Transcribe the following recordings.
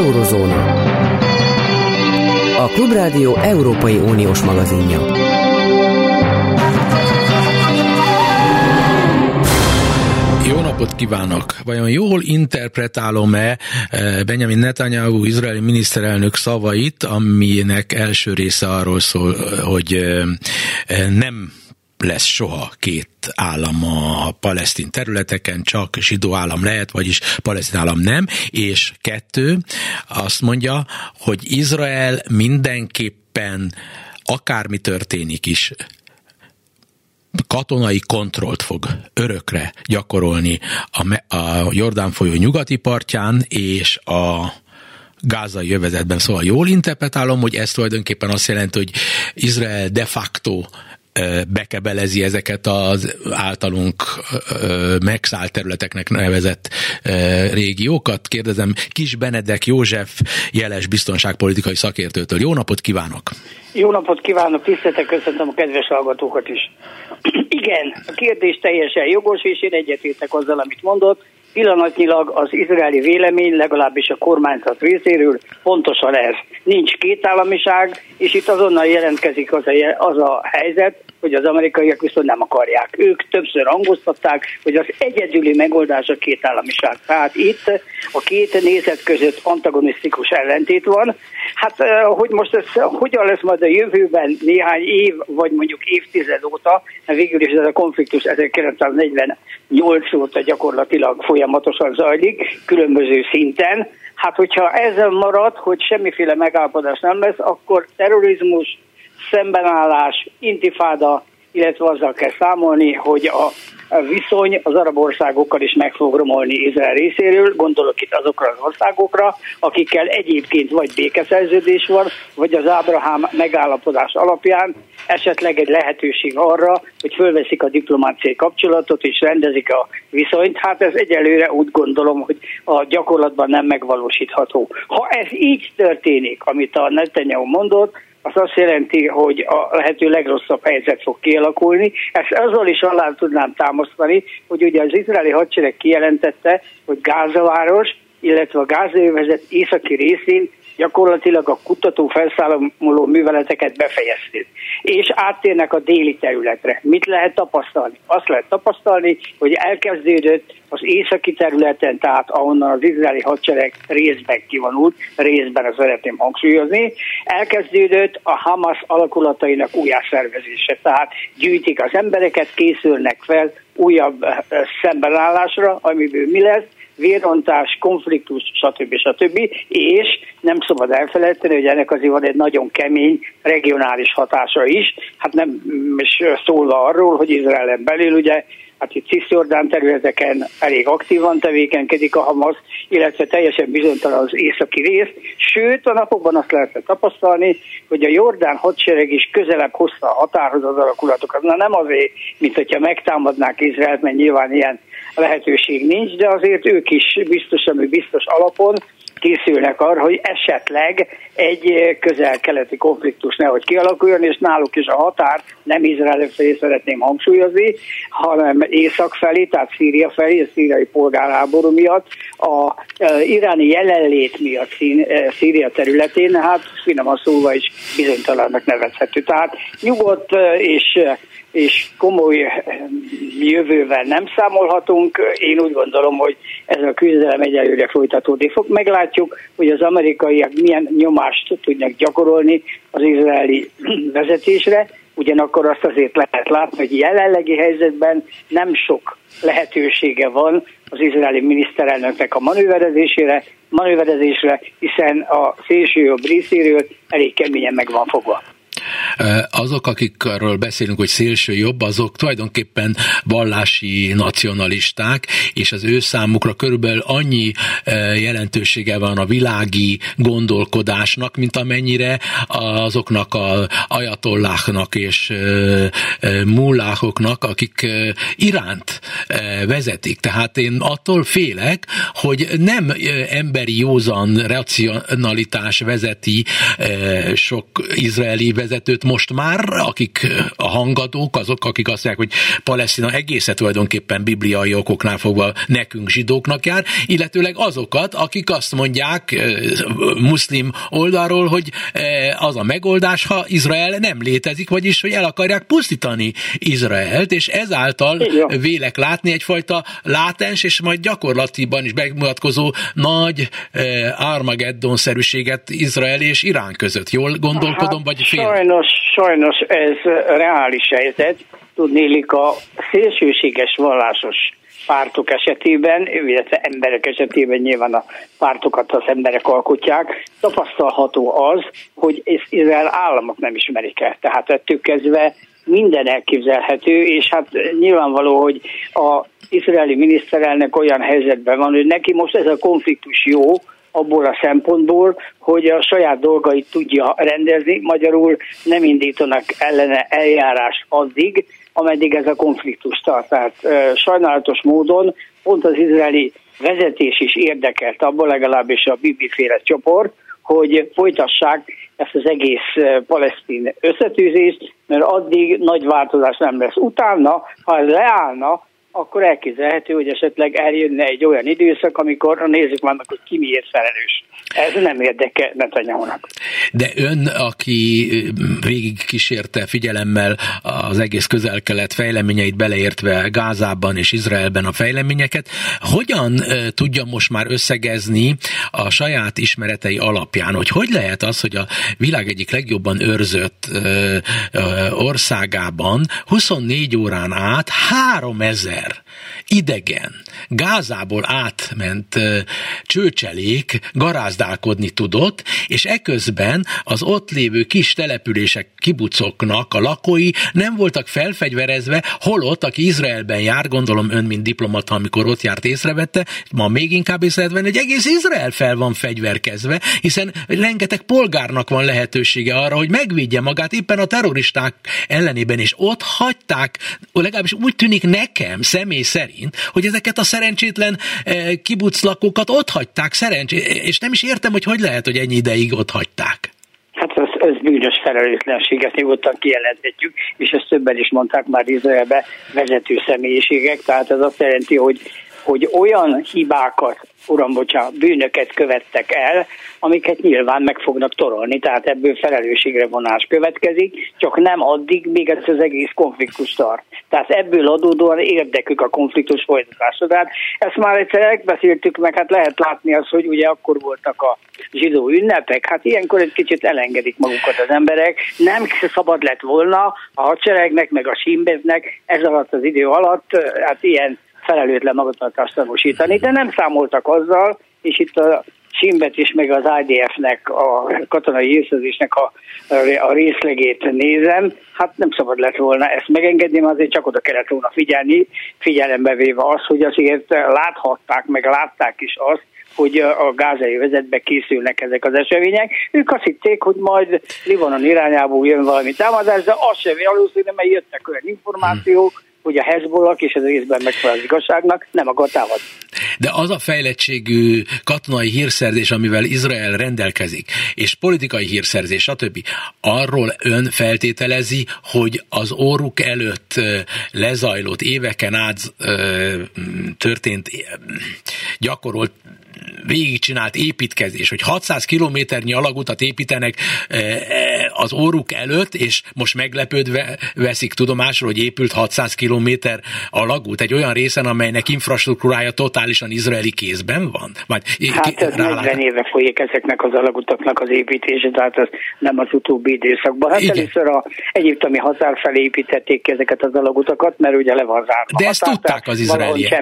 Eurozóna. A Klubrádió Európai Uniós magazinja. Jó napot kívánok! Vajon jól interpretálom-e eh, Benjamin Netanyahu, izraeli miniszterelnök szavait, aminek első része arról szól, hogy eh, eh, nem lesz soha két állam a palesztin területeken, csak zsidó állam lehet, vagyis palesztin állam nem, és kettő, azt mondja, hogy Izrael mindenképpen akármi történik is, katonai kontrollt fog örökre gyakorolni a, a Jordán folyó nyugati partján, és a gázai jövezetben. Szóval jól interpretálom, hogy ez tulajdonképpen azt jelenti, hogy Izrael de facto bekebelezi ezeket az általunk megszállt területeknek nevezett régiókat. Kérdezem Kis Benedek József jeles biztonságpolitikai szakértőtől. Jó napot kívánok! Jó napot kívánok, tiszteltek, köszöntöm a kedves hallgatókat is. Igen, a kérdés teljesen jogos, és én egyetértek azzal, amit mondott. Pillanatnyilag az izraeli vélemény, legalábbis a kormányzat részéről pontosan ez. Nincs kétállamiság, és itt azonnal jelentkezik az a, az a helyzet, hogy az amerikaiak viszont nem akarják. Ők többször hangoztatták, hogy az egyedüli megoldás a kétállamiság. Tehát itt a két nézet között antagonisztikus ellentét van. Hát, hogy most ez hogyan lesz majd a jövőben néhány év, vagy mondjuk évtized óta, végül is ez a konfliktus 1948 óta gyakorlatilag folyamatosan zajlik, különböző szinten. Hát, hogyha ezzel marad, hogy semmiféle megállapodás nem lesz, akkor terrorizmus, szembenállás, intifáda, illetve azzal kell számolni, hogy a viszony az arab országokkal is meg fog romolni Izrael részéről, gondolok itt azokra az országokra, akikkel egyébként vagy békeszerződés van, vagy az Ábrahám megállapodás alapján esetleg egy lehetőség arra, hogy fölveszik a diplomáciai kapcsolatot és rendezik a viszonyt. Hát ez egyelőre úgy gondolom, hogy a gyakorlatban nem megvalósítható. Ha ez így történik, amit a Netanyahu mondott, az azt jelenti, hogy a lehető legrosszabb helyzet fog kialakulni. Ezt azzal is alá tudnám támasztani, hogy ugye az izraeli hadsereg kijelentette, hogy Gázaváros, illetve a Gázajövezet északi részén gyakorlatilag a kutató felszámoló műveleteket befejezték. És áttérnek a déli területre. Mit lehet tapasztalni? Azt lehet tapasztalni, hogy elkezdődött az északi területen, tehát ahonnan az izraeli hadsereg részben kivonult, részben az szeretném hangsúlyozni, elkezdődött a Hamas alakulatainak újjászervezése. Tehát gyűjtik az embereket, készülnek fel újabb eh, szembenállásra, amiből mi lesz, vérontás, konfliktus, stb. stb. És nem szabad elfelejteni, hogy ennek azért van egy nagyon kemény regionális hatása is. Hát nem is szólva arról, hogy Izraelen belül ugye hát itt Cisjordán területeken elég aktívan tevékenykedik a Hamas, illetve teljesen bizonytalan az északi rész. Sőt, a napokban azt lehetne tapasztalni, hogy a Jordán hadsereg is közelebb hozta a határhoz az alakulatokat. Na nem azért, mint hogyha megtámadnák Izraelt, mert nyilván ilyen lehetőség nincs, de azért ők is biztos, ami biztos alapon készülnek arra, hogy esetleg egy közel-keleti konfliktus nehogy kialakuljon, és náluk is a határ nem Izrael felé szeretném hangsúlyozni, hanem észak felé, tehát Szíria felé, a szíriai polgárháború miatt, a iráni jelenlét miatt Szíria területén, hát finoman szólva is bizonytalannak nevezhető. Tehát nyugodt és és komoly eh, jövővel nem számolhatunk. Én úgy gondolom, hogy ez a küzdelem egyelőre folytatódni fog. Meglátjuk, hogy az amerikaiak milyen nyomást tudnak gyakorolni az izraeli vezetésre, ugyanakkor azt azért lehet látni, hogy jelenlegi helyzetben nem sok lehetősége van az izraeli miniszterelnöknek a manőverezésére, manőverezésre, hiszen a szélső jobb részéről elég keményen meg van fogva. Azok, akikről beszélünk, hogy szélső jobb, azok tulajdonképpen vallási nacionalisták, és az ő számukra körülbelül annyi jelentősége van a világi gondolkodásnak, mint amennyire azoknak a ajatolláknak és mullákoknak, akik Iránt vezetik. Tehát én attól félek, hogy nem emberi józan racionalitás vezeti sok izraeli vezetőt, sőt most már, akik a hangadók, azok, akik azt mondják, hogy Palesztina egészen tulajdonképpen bibliai okoknál fogva nekünk zsidóknak jár, illetőleg azokat, akik azt mondják muszlim oldalról, hogy az a megoldás, ha Izrael nem létezik, vagyis, hogy el akarják pusztítani Izraelt, és ezáltal vélek látni egyfajta látens és majd gyakorlatiban is bemutatkozó nagy Armageddon-szerűséget Izrael és Irán között. Jól gondolkodom, hát, vagy fél? Sajnos, sajnos ez reális helyzet. Tudnélik a szélsőséges vallásos pártok esetében, illetve emberek esetében nyilván a pártokat az emberek alkotják, tapasztalható az, hogy Izrael államok nem ismerik el. Tehát ettől kezdve minden elképzelhető, és hát nyilvánvaló, hogy a izraeli miniszterelnök olyan helyzetben van, hogy neki most ez a konfliktus jó, abból a szempontból, hogy a saját dolgait tudja rendezni, magyarul nem indítanak ellene eljárás addig, ameddig ez a konfliktus tart. Tehát sajnálatos módon pont az izraeli vezetés is érdekelt, abból legalábbis a Bibi-féle csoport, hogy folytassák ezt az egész palesztin összetűzést, mert addig nagy változás nem lesz. Utána, ha ez leállna, akkor elképzelhető, hogy esetleg eljönne egy olyan időszak, amikor nézzük vannak, hogy ki miért felelős. Ez nem érdeke Netanyahu-nak. De ön, aki végig kísérte figyelemmel az egész közel-kelet fejleményeit beleértve Gázában és Izraelben a fejleményeket, hogyan tudja most már összegezni a saját ismeretei alapján, hogy hogy lehet az, hogy a világ egyik legjobban őrzött országában 24 órán át 3000 ezer idegen. Gázából átment csőcselék garázdálkodni tudott, és eközben az ott lévő kis települések, kibucoknak a lakói nem voltak felfegyverezve, holott, aki Izraelben jár, gondolom ön, mint diplomata, amikor ott járt, észrevette, ma még inkább észrevette, hogy egész Izrael fel van fegyverkezve, hiszen rengeteg polgárnak van lehetősége arra, hogy megvédje magát éppen a terroristák ellenében, és ott hagyták, legalábbis úgy tűnik nekem személy szerint, hogy ezeket a szerencsétlen eh, kibuclakókat ott hagyták, szerencsé, és nem is értem, hogy hogy lehet, hogy ennyi ideig ott hagyták. Hát ez, ez bűnös felelőtlenséget nyugodtan kijelenthetjük, és ezt többen is mondták már Izraelbe vezető személyiségek, tehát ez azt jelenti, hogy hogy olyan hibákat, uram, bocsánat, bűnöket követtek el, amiket nyilván meg fognak torolni, tehát ebből felelősségre vonás következik, csak nem addig, még ez az egész konfliktus tart. Tehát ebből adódóan érdekük a konfliktus folytatása. Tehát ezt már egyszer megbeszéltük, meg hát lehet látni azt, hogy ugye akkor voltak a zsidó ünnepek, hát ilyenkor egy kicsit elengedik magukat az emberek. Nem szabad lett volna a hadseregnek, meg a simbeznek ez alatt az idő alatt, hát ilyen felelőtlen magatartást tanúsítani, de nem számoltak azzal, és itt a Simbet is, meg az IDF-nek, a katonai hírszerzésnek a, a részlegét nézem, hát nem szabad lett volna ezt megengedni, mert azért csak oda kellett volna figyelni, figyelembe véve az, hogy azért láthatták, meg látták is azt, hogy a gázai vezetbe készülnek ezek az események. Ők azt hitték, hogy majd Libanon irányából jön valami támadás, de az sem valószínű, mert jöttek olyan információk, hogy a Hezbollah és ez részben megfelel az igazságnak, nem akar támadni. De az a fejlettségű katonai hírszerzés, amivel Izrael rendelkezik, és politikai hírszerzés, stb., arról ön feltételezi, hogy az óruk előtt lezajlott éveken át történt, gyakorolt végigcsinált építkezés, hogy 600 kilométernyi alagutat építenek az óruk előtt, és most meglepődve veszik tudomásról, hogy épült 600 kilométer alagút, egy olyan részen, amelynek infrastruktúrája totálisan izraeli kézben van? Vagy hát ez 40 éve folyik ezeknek az alagutaknak az építése, tehát ez nem az utóbbi időszakban. Hát Igen. először a egyiptomi határ felé építették ezeket az alagutakat, mert ugye le van zárva. De ezt határ, tudták az izraeliek.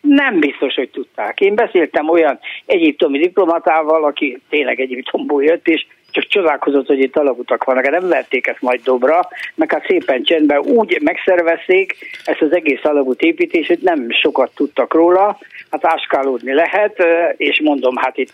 Nem biztos, hogy tudták. Én beszéltem olyan egyiptomi diplomatával, aki tényleg Egyiptomból jött, és csak csodálkozott, hogy itt alagutak vannak, nem verték ezt majd dobra, meg hát szépen csendben úgy megszervezték ezt az egész alagút építését, nem sokat tudtak róla, hát áskálódni lehet, és mondom, hát itt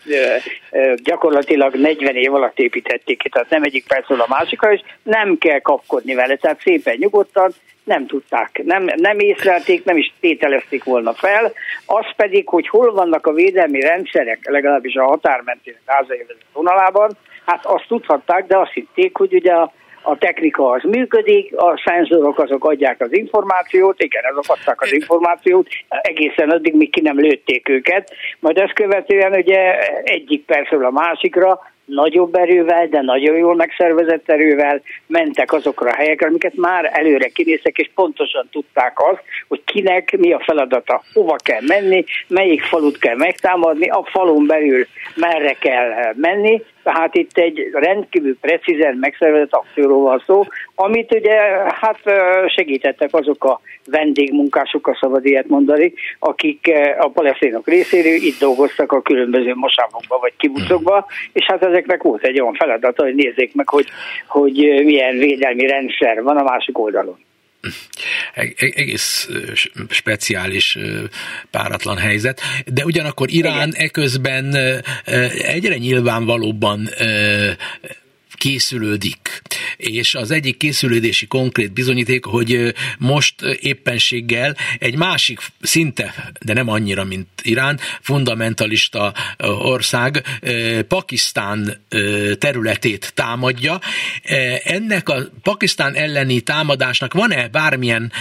gyakorlatilag 40 év alatt építették ki, tehát nem egyik percről a másikra, és nem kell kapkodni vele, tehát szépen nyugodtan, nem tudták, nem, nem észlelték, nem is tételezték volna fel, az pedig, hogy hol vannak a védelmi rendszerek, legalábbis a határmenti gázai vonalában, hát azt tudhatták, de azt hitték, hogy ugye a, a technika az működik, a szenzorok azok adják az információt, igen, azok adták az információt, egészen addig, míg ki nem lőtték őket, majd ezt követően ugye egyik percről a másikra nagyobb erővel, de nagyon jól megszervezett erővel mentek azokra a helyekre, amiket már előre kinéztek, és pontosan tudták azt, hogy kinek mi a feladata, hova kell menni, melyik falut kell megtámadni, a falun belül merre kell menni, tehát itt egy rendkívül precízen megszervezett akcióról van szó, amit ugye hát segítettek azok a vendégmunkások, a szabad ilyet mondani, akik a palesztinok részéről itt dolgoztak a különböző mosávokba vagy kibucokba, és hát ezeknek volt egy olyan feladata, hogy nézzék meg, hogy, hogy milyen védelmi rendszer van a másik oldalon egész speciális, páratlan helyzet, de ugyanakkor Irán Igen. eközben egyre nyilvánvalóban készülődik. És az egyik készülődési konkrét bizonyíték, hogy most éppenséggel egy másik szinte, de nem annyira, mint Irán, fundamentalista ország Pakisztán területét támadja. Ennek a Pakisztán elleni támadásnak van-e bármilyen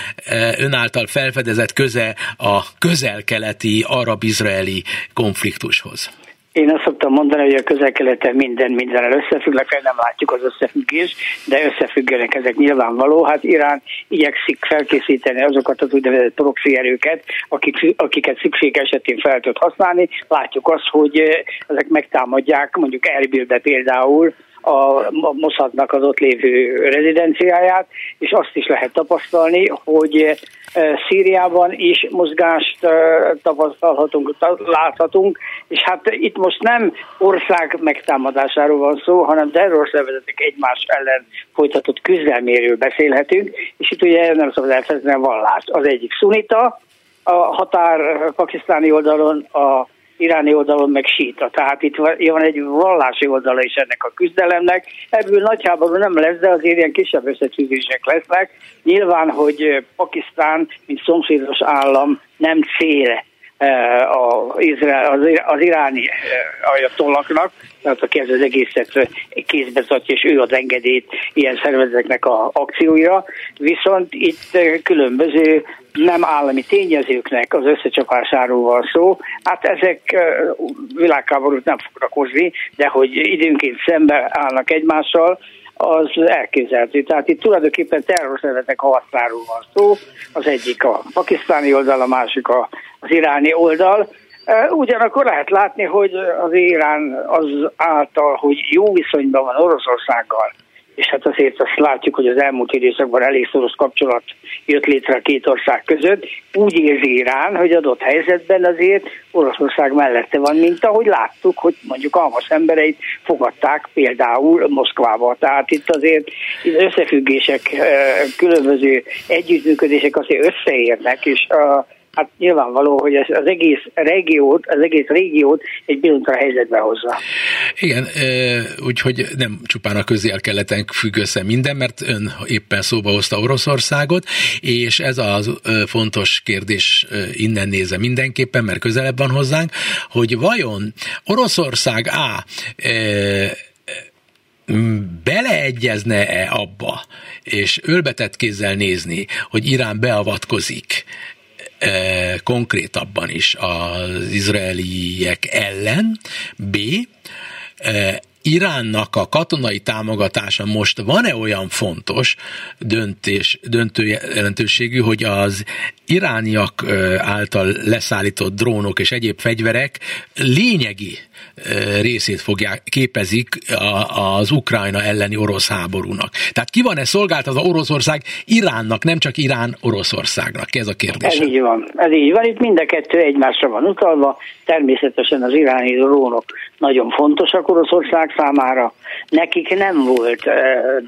önáltal felfedezett köze a közel-keleti arab-izraeli konfliktushoz? Én azt szoktam mondani, hogy a közel-keleten minden mindennel összefügg, nem látjuk az összefüggést, de összefüggenek ezek nyilvánvaló. Hát Irán igyekszik felkészíteni azokat az úgynevezett proxy erőket, akik, akiket szükség esetén fel tud használni. Látjuk azt, hogy eh, ezek megtámadják mondjuk Erbilbe például, a Mossadnak az ott lévő rezidenciáját, és azt is lehet tapasztalni, hogy Szíriában is mozgást tapasztalhatunk, láthatunk, és hát itt most nem ország megtámadásáról van szó, hanem terrorszervezetek egymás ellen folytatott küzdelméről beszélhetünk, és itt ugye nem szabad elfelejteni a vallást. Az egyik szunita, a határ pakisztáni oldalon a iráni oldalon meg síta. Tehát itt van egy vallási oldala is ennek a küzdelemnek. Ebből nagyjából nem lesz, de azért ilyen kisebb összetűzések lesznek. Nyilván, hogy Pakisztán, mint szomszédos állam nem cél az, az iráni ajatollaknak, tehát aki ez az egészet kézbe tartja, és ő az engedélyt ilyen szervezeteknek a akcióira. Viszont itt különböző nem állami tényezőknek az összecsapásáról van szó. Hát ezek világháborút nem fognak hozni, de hogy időnként szembe állnak egymással, az elképzelhető. Tehát itt tulajdonképpen terrorszervezetek harcáról van szó, az egyik a pakisztáni oldal, a másik az iráni oldal. Ugyanakkor lehet látni, hogy az Irán az által, hogy jó viszonyban van Oroszországgal, és hát azért azt látjuk, hogy az elmúlt időszakban elég szoros kapcsolat jött létre a két ország között. Úgy érzi Irán, hogy adott helyzetben azért Oroszország mellette van, mint ahogy láttuk, hogy mondjuk Almas embereit fogadták például Moszkvába. Tehát itt azért összefüggések, különböző együttműködések azért összeérnek, és a hát nyilvánvaló, hogy ez az egész régiót, az egész régiót egy bizonyos helyzetbe hozza. Igen, úgyhogy nem csupán a közél-keleten függ össze minden, mert ön éppen szóba hozta Oroszországot, és ez a fontos kérdés innen nézve mindenképpen, mert közelebb van hozzánk, hogy vajon Oroszország A beleegyezne-e abba, és ölbetett kézzel nézni, hogy Irán beavatkozik konkrétabban is az izraeliek ellen, B. E, Iránnak a katonai támogatása most van-e olyan fontos döntés, döntő jelentőségű, hogy az irániak által leszállított drónok és egyéb fegyverek lényegi részét fogják, képezik az Ukrajna elleni orosz háborúnak. Tehát ki van-e szolgáltatva Oroszország Iránnak, nem csak Irán Oroszországnak? Ez a kérdés. Ez így van. Ez így van. Itt mind a kettő egymásra van utalva. Természetesen az iráni drónok nagyon fontosak Oroszország számára. Nekik nem volt uh,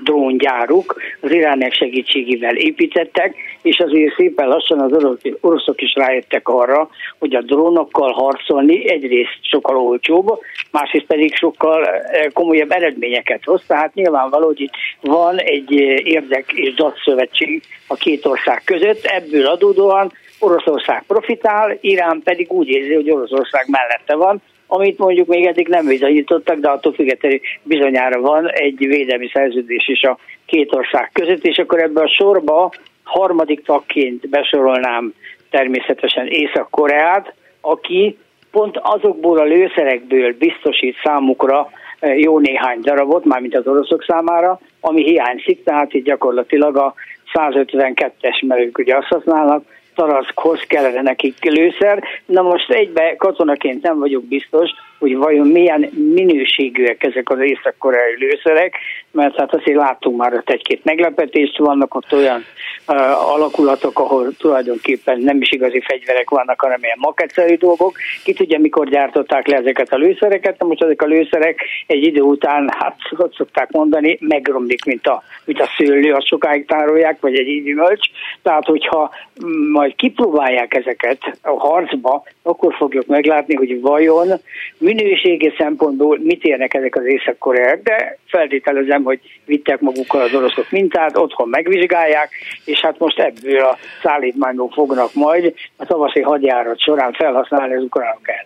dróngyáruk, az iránek segítségével építettek, és azért szépen lassan az oroszok is rájöttek arra, hogy a drónokkal harcolni egyrészt sokkal olcsóbb, másrészt pedig sokkal uh, komolyabb eredményeket hoz. Tehát nyilvánvaló, hogy itt van egy érdek és datszövetség a két ország között, ebből adódóan Oroszország profitál, Irán pedig úgy érzi, hogy Oroszország mellette van, amit mondjuk még eddig nem bizonyítottak, de attól függetlenül bizonyára van egy védelmi szerződés is a két ország között, és akkor ebbe a sorba harmadik tagként besorolnám természetesen Észak-Koreát, aki pont azokból a lőszerekből biztosít számukra eh, jó néhány darabot, mármint az oroszok számára, ami hiányzik, tehát itt gyakorlatilag a 152-es, mert ugye azt használnak, Taraszkhoz kellene nekik lőszer. Na most egybe katonaként nem vagyok biztos, hogy vajon milyen minőségűek ezek az észak-koreai lőszerek, mert hát azért láttunk már ott egy-két meglepetést, vannak ott olyan uh, alakulatok, ahol tulajdonképpen nem is igazi fegyverek vannak, hanem ilyen maketszerű dolgok. Ki tudja, mikor gyártották le ezeket a lőszereket, na most ezek a lőszerek egy idő után, hát hogy szokták mondani, megromlik, mint a, mint a szőlő, azt sokáig tárolják, vagy egy gyümölcs. Tehát, hogyha majd kipróbálják ezeket a harcba, akkor fogjuk meglátni, hogy vajon minőségi szempontból mit érnek ezek az észak-koreák, de feltételezem, hogy vittek magukkal az oroszok mintát, otthon megvizsgálják, és hát most ebből a szállítmányból fognak majd a tavaszi hadjárat során felhasználni az ukránok el.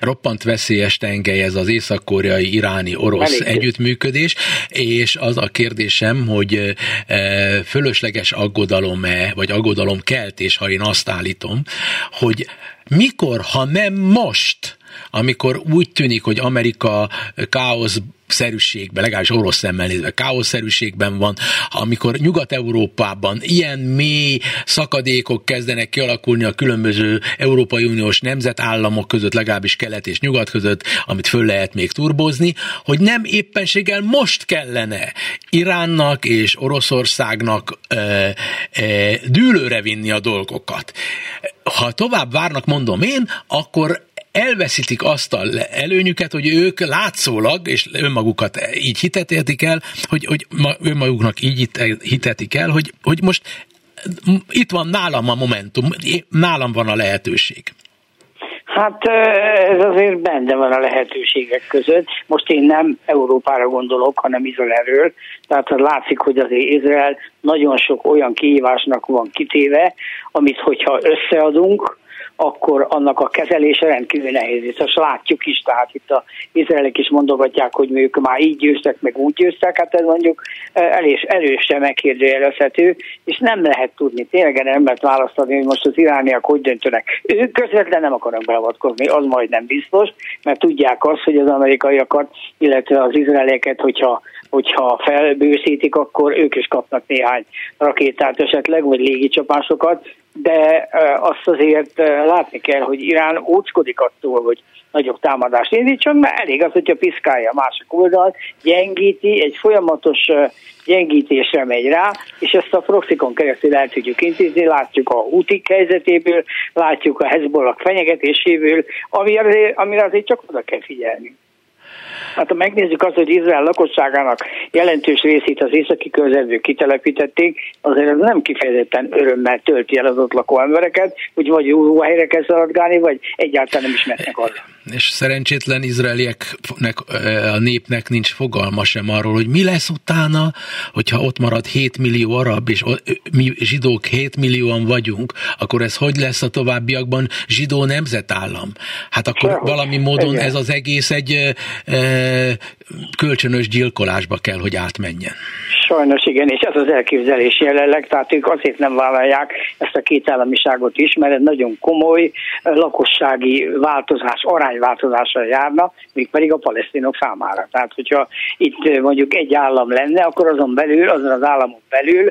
Roppant veszélyes tengely ez az észak-koreai iráni orosz Elég. együttműködés, és az a kérdésem, hogy e, fölösleges aggodalom-e, vagy aggodalom keltés, ha én azt állítom, hogy mikor, ha nem most, amikor úgy tűnik, hogy Amerika káosz szerűségben, legalábbis orosz szemmel nézve, káoszerűségben van, amikor Nyugat-Európában ilyen mély szakadékok kezdenek kialakulni a különböző Európai Uniós nemzetállamok között, legalábbis kelet és nyugat között, amit föl lehet még turbozni, hogy nem éppenséggel most kellene Iránnak és Oroszországnak e, e, dűlőre vinni a dolgokat. Ha tovább várnak, mondom én, akkor elveszítik azt a előnyüket, hogy ők látszólag, és önmagukat így hitetetik el, hogy, hogy önmaguknak így hitetik el, hogy, hogy most itt van nálam a momentum, nálam van a lehetőség. Hát ez azért benne van a lehetőségek között. Most én nem Európára gondolok, hanem Izraelről. Tehát látszik, hogy azért Izrael nagyon sok olyan kihívásnak van kitéve, amit hogyha összeadunk, akkor annak a kezelése rendkívül nehéz. És azt látjuk is, tehát itt a izraelek is mondogatják, hogy ők már így győztek, meg úgy győztek, hát ez mondjuk eh, elés, erősen megkérdőjelezhető, és nem lehet tudni, tényleg nem lehet választani, hogy most az irániak hogy döntönek. Ők közvetlen nem akarnak beavatkozni, az majd nem biztos, mert tudják azt, hogy az amerikaiakat, illetve az izraelieket, hogyha hogyha felbőszítik, akkor ők is kapnak néhány rakétát esetleg, vagy légicsapásokat, de azt azért látni kell, hogy Irán óckodik attól, hogy nagyobb támadást indítson, mert elég az, hogyha piszkálja a másik oldalt, gyengíti, egy folyamatos gyengítésre megy rá, és ezt a proxikon keresztül el tudjuk intézni, látjuk a útik helyzetéből, látjuk a Hezbollah fenyegetéséből, ami azért, amire azért csak oda kell figyelni. Hát ha megnézzük azt, hogy Izrael lakosságának jelentős részét az északi közelből kitelepítették, azért ez nem kifejezetten örömmel tölti el az ott lakó embereket, hogy vagy jó helyre kell szaladgálni, vagy egyáltalán nem is mennek arra. És szerencsétlen izraelieknek, a népnek nincs fogalma sem arról, hogy mi lesz utána, hogyha ott marad 7 millió arab, és mi zsidók 7 millióan vagyunk, akkor ez hogy lesz a továbbiakban zsidó nemzetállam? Hát akkor Sehogy. valami módon Igen. ez az egész egy kölcsönös gyilkolásba kell, hogy átmenjen. Sajnos igen, és ez az elképzelés jelenleg, tehát ők azért nem vállalják ezt a két államiságot is, mert ez nagyon komoly lakossági változás, arányváltozással járna, pedig a palesztinok számára. Tehát, hogyha itt mondjuk egy állam lenne, akkor azon belül, azon az államon belül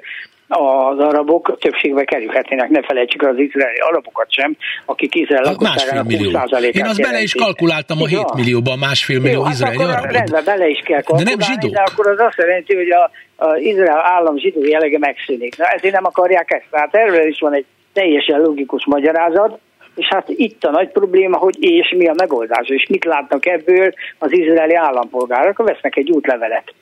az arabok többségbe kerülhetnének. Ne felejtsük az izraeli arabokat sem, akik Izrael hát lakosságának 20%-át Én azt bele is kalkuláltam a 7 millióban, másfél millió Jó, izraeli hát arabot. Rendben, bele is kell kalkulálni, de, nem zsidók. de akkor az azt jelenti, hogy a, az Izrael állam zsidó jellege megszűnik. Na ezért nem akarják ezt. Tehát erről is van egy teljesen logikus magyarázat, és hát itt a nagy probléma, hogy és mi a megoldás, és mit látnak ebből az izraeli állampolgárok, vesznek egy útlevelet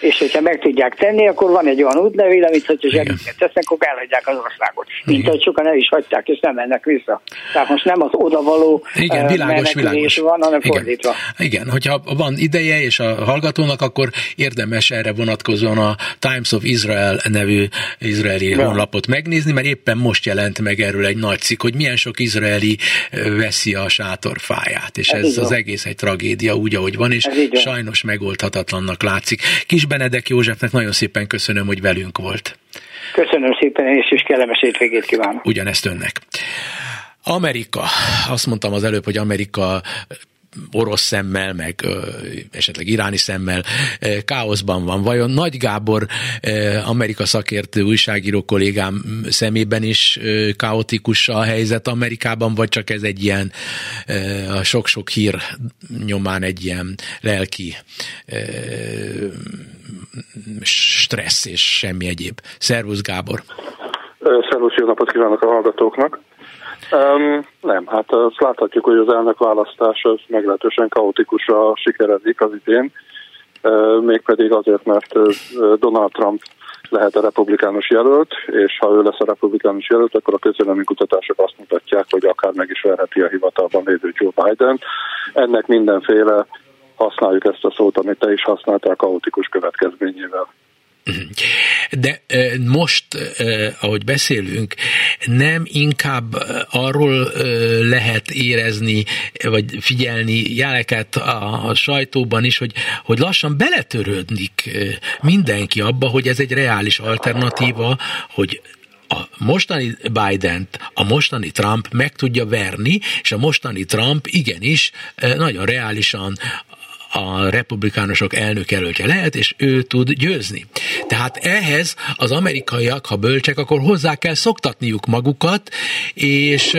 és hogyha meg tudják tenni, akkor van egy olyan útlevél, amit hogyha zsebüket tesznek, akkor elhagyják az országot. Mint hogy sokan el is hagyták, és nem mennek vissza. Tehát most nem az odavaló Igen, világos, világos. van, hanem Igen. fordítva. Igen, hogyha van ideje, és a hallgatónak, akkor érdemes erre vonatkozóan a Times of Israel nevű izraeli Ja. honlapot megnézni, mert éppen most jelent meg erről egy nagy cikk, hogy milyen sok izraeli veszi a sátorfáját, és Ez ez az van. egész egy tragédia úgy, ahogy van, és sajnos megoldhatatlannak látszik. Kis Benedek Józsefnek nagyon szépen köszönöm, hogy velünk volt. Köszönöm szépen, és is kellemes hétvégét kívánok. Ugyanezt önnek. Amerika. Azt mondtam az előbb, hogy Amerika orosz szemmel, meg esetleg iráni szemmel káoszban van. Vajon Nagy Gábor Amerika szakértő újságíró kollégám szemében is kaotikus a helyzet Amerikában, vagy csak ez egy ilyen a sok-sok hír nyomán egy ilyen lelki stressz és semmi egyéb. Szervusz Gábor! Szervusz, jó napot kívánok a hallgatóknak! Um, nem, hát azt láthatjuk, hogy az elnök választás az meglehetősen kaotikusra sikerezik az idén, uh, mégpedig azért, mert Donald Trump lehet a republikánus jelölt, és ha ő lesz a republikánus jelölt, akkor a közvélemény kutatások azt mutatják, hogy akár meg is verheti a hivatalban lévő Joe Biden. Ennek mindenféle használjuk ezt a szót, amit te is használtál, kaotikus következményével. De most, ahogy beszélünk, nem inkább arról lehet érezni, vagy figyelni jeleket a, a sajtóban is, hogy, hogy lassan beletörődnik mindenki abba, hogy ez egy reális alternatíva, hogy a mostani biden a mostani Trump meg tudja verni, és a mostani Trump igenis nagyon reálisan a republikánusok elnökjelöltje lehet, és ő tud győzni. Tehát ehhez az amerikaiak, ha bölcsek, akkor hozzá kell szoktatniuk magukat, és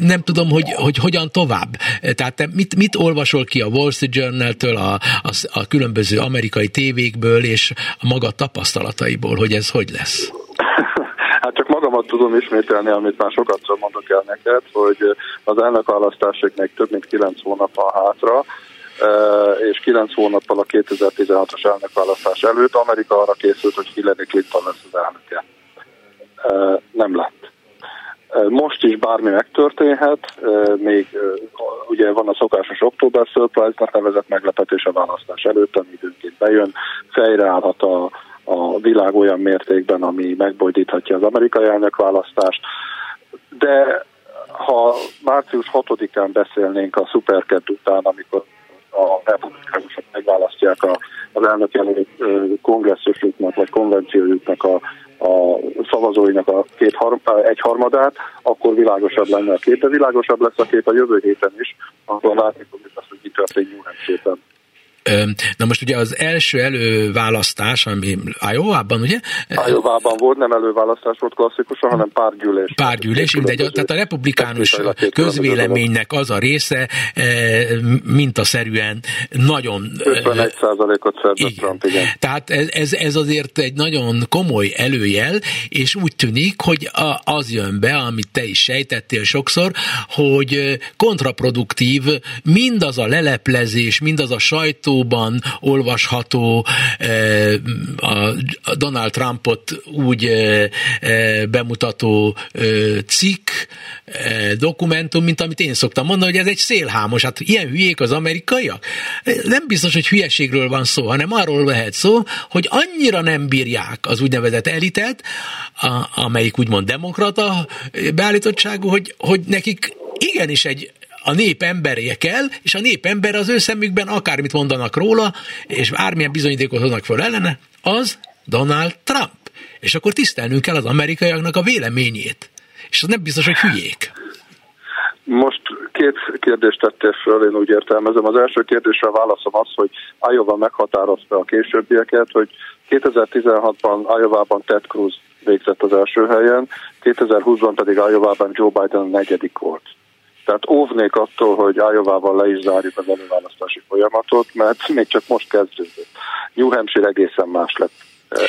nem tudom, hogy, hogy hogyan tovább. Tehát te mit, mit olvasol ki a Wall Street Journal-től, a, a, a különböző amerikai tévékből, és a maga tapasztalataiból, hogy ez hogy lesz? Hát csak magamat tudom ismételni, amit már sokatszor mondok el neked, hogy az elnökválasztásig még több mint 9 hónap van hátra, és 9 hónappal a 2016-os elnökválasztás előtt Amerika arra készült, hogy Hillary Clinton lesz az elnöke. Nem lett. Most is bármi megtörténhet, még ugye van a szokásos október surprise-nak nevezett meglepetés a választás előtt, ami időnként bejön, fejreállhat a, a világ olyan mértékben, ami megbojdíthatja az amerikai elnökválasztást, de ha március 6-án beszélnénk a szuperked után, amikor a republikánusok megválasztják a, az elnök jelölt kongresszusuknak vagy konvenciójuknak a, a szavazóinak a két harm, egy harmadát, akkor világosabb lenne a kép, de világosabb lesz a kép a jövő héten is, akkor látni fogjuk azt, hogy mi történik New Hampshire-ben. Na most ugye az első előválasztás, ami Iowa-ban, ugye? Iowa-ban volt, nem előválasztás volt klasszikusan, hanem párgyűlés. Párgyűlés, mindegy, tehát a republikánus közvéleménynek az a része mintaszerűen nagyon... 51 ot szerzett Trump, igen. Tehát ez, ez, ez azért egy nagyon komoly előjel, és úgy tűnik, hogy az jön be, amit te is sejtettél sokszor, hogy kontraproduktív mindaz a leleplezés, mindaz a sajtó, sajtóban olvasható a Donald Trumpot úgy bemutató cikk, dokumentum, mint amit én szoktam mondani, hogy ez egy szélhámos. Hát ilyen hülyék az amerikaiak? Nem biztos, hogy hülyeségről van szó, hanem arról lehet szó, hogy annyira nem bírják az úgynevezett elitet, amelyik úgymond demokrata beállítottságú, hogy, hogy nekik igenis egy a nép emberje kell, és a nép ember az ő szemükben akármit mondanak róla, és bármilyen bizonyítékot hoznak föl ellene, az Donald Trump. És akkor tisztelnünk kell az amerikaiaknak a véleményét. És az nem biztos, hogy hülyék. Most két kérdést tettél föl, én úgy értelmezem. Az első kérdésre a válaszom az, hogy Iowa meghatározta a későbbieket, hogy 2016-ban Iowa-ban Ted Cruz végzett az első helyen, 2020-ban pedig Iowa-ban Joe Biden a negyedik volt. Tehát óvnék attól, hogy Iowa-val le is zárjuk az előválasztási folyamatot, mert még csak most kezdődött. New Hampshire egészen más lett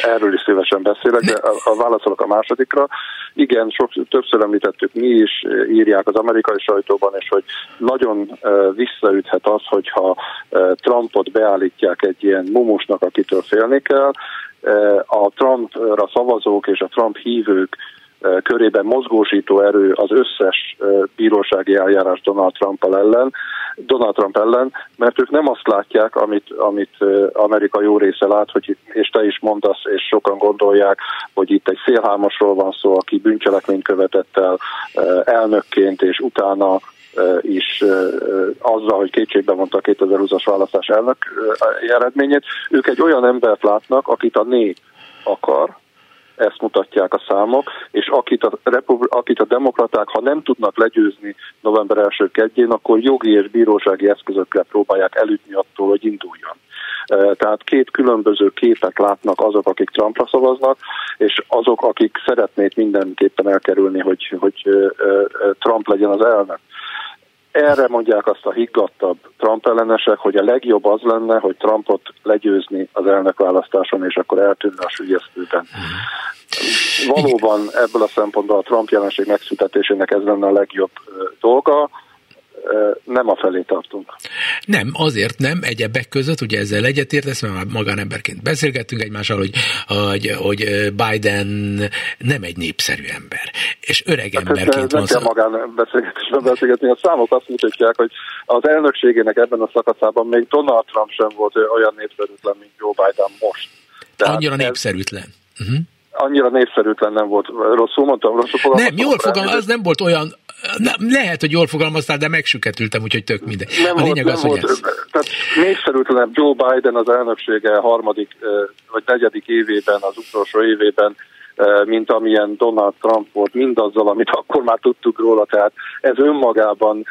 Erről is szívesen beszélek, de a válaszolok a másodikra. Igen, sok, többször említettük mi is, írják az amerikai sajtóban, és hogy nagyon visszaüthet az, hogyha Trumpot beállítják egy ilyen mumusnak, akitől félni kell. A Trumpra szavazók és a Trump hívők körében mozgósító erő az összes bírósági eljárás Donald Trump ellen, Donald Trump ellen, mert ők nem azt látják, amit, amit Amerika jó része lát, hogy, és te is mondasz, és sokan gondolják, hogy itt egy szélhámosról van szó, aki bűncselekményt követett el elnökként, és utána is azzal, hogy kétségbe mondta a 2020-as választás elnök eredményét, ők egy olyan embert látnak, akit a nép akar, ezt mutatják a számok, és akit a, republi- akit a demokraták, ha nem tudnak legyőzni november 1 kedjén, akkor jogi és bírósági eszközökkel próbálják elütni attól, hogy induljon. Tehát két különböző képet látnak azok, akik Trumpra szavaznak, és azok, akik szeretnék mindenképpen elkerülni, hogy, hogy Trump legyen az elnök. Erre mondják azt a higgadtabb Trump ellenesek, hogy a legjobb az lenne, hogy Trumpot legyőzni az elnökválasztáson, és akkor eltűnni a sügyesztőben. Valóban ebből a szempontból a Trump jelenség megszüntetésének ez lenne a legjobb dolga nem a felé tartunk. Nem, azért nem, egyebek között, ugye ezzel egyetértesz, mert már magánemberként beszélgettünk egymással, hogy, hogy, hogy Biden nem egy népszerű ember, és öreg hát emberként van. Nem kell magánbeszélgetésben beszélgetni, a számok azt mutatják, hogy az elnökségének ebben a szakaszában még Donald Trump sem volt olyan népszerűtlen, mint Joe Biden most. Tehát Annyira népszerűtlen. Uh-huh annyira népszerűtlen nem volt. Rosszul mondtam, rosszul fogalmaztam. Nem, jól fogalmaztam, az nem volt olyan, nem, lehet, hogy jól fogalmaztál, de megsüketültem, úgyhogy tök minden. Nem a lényeg volt, az, nem hogy volt, ez. Tehát népszerűtlen Joe Biden az elnöksége harmadik vagy negyedik évében, az utolsó évében mint amilyen Donald Trump volt, mindazzal, amit akkor már tudtuk róla, tehát ez önmagában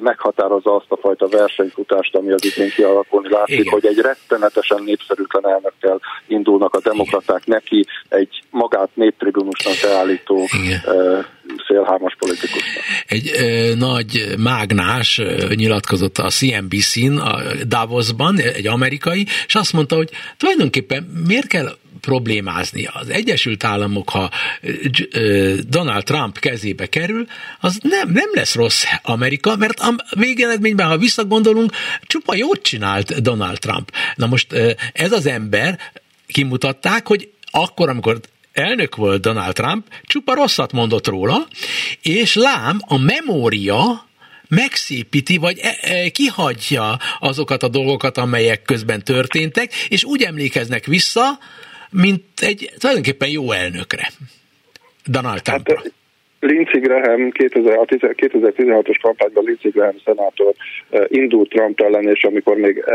meghatározza azt a fajta versenyfutást, ami az idén kialakulni látszik, Igen. hogy egy rettenetesen népszerűtlen elnökkel indulnak a demokraták Igen. neki, egy magát néptribunusnak beállító Igen. Szélhámas politikusnak. Egy ö, nagy mágnás ö, nyilatkozott a CNBC-n, a Davosban, egy amerikai, és azt mondta, hogy tulajdonképpen miért kell problémázni. Az Egyesült Államok, ha Donald Trump kezébe kerül, az nem, nem lesz rossz Amerika, mert a végeredményben, ha visszagondolunk, csupa jót csinált Donald Trump. Na most ez az ember, kimutatták, hogy akkor, amikor elnök volt Donald Trump, csupa rosszat mondott róla, és lám a memória megszépíti, vagy e, e, kihagyja azokat a dolgokat, amelyek közben történtek, és úgy emlékeznek vissza, mint egy tulajdonképpen jó elnökre. Donald Trump. Hát, Lindsey Graham 2016-os kampányban Lindsey Graham szenátor eh, indult Trump ellen, és amikor még eh,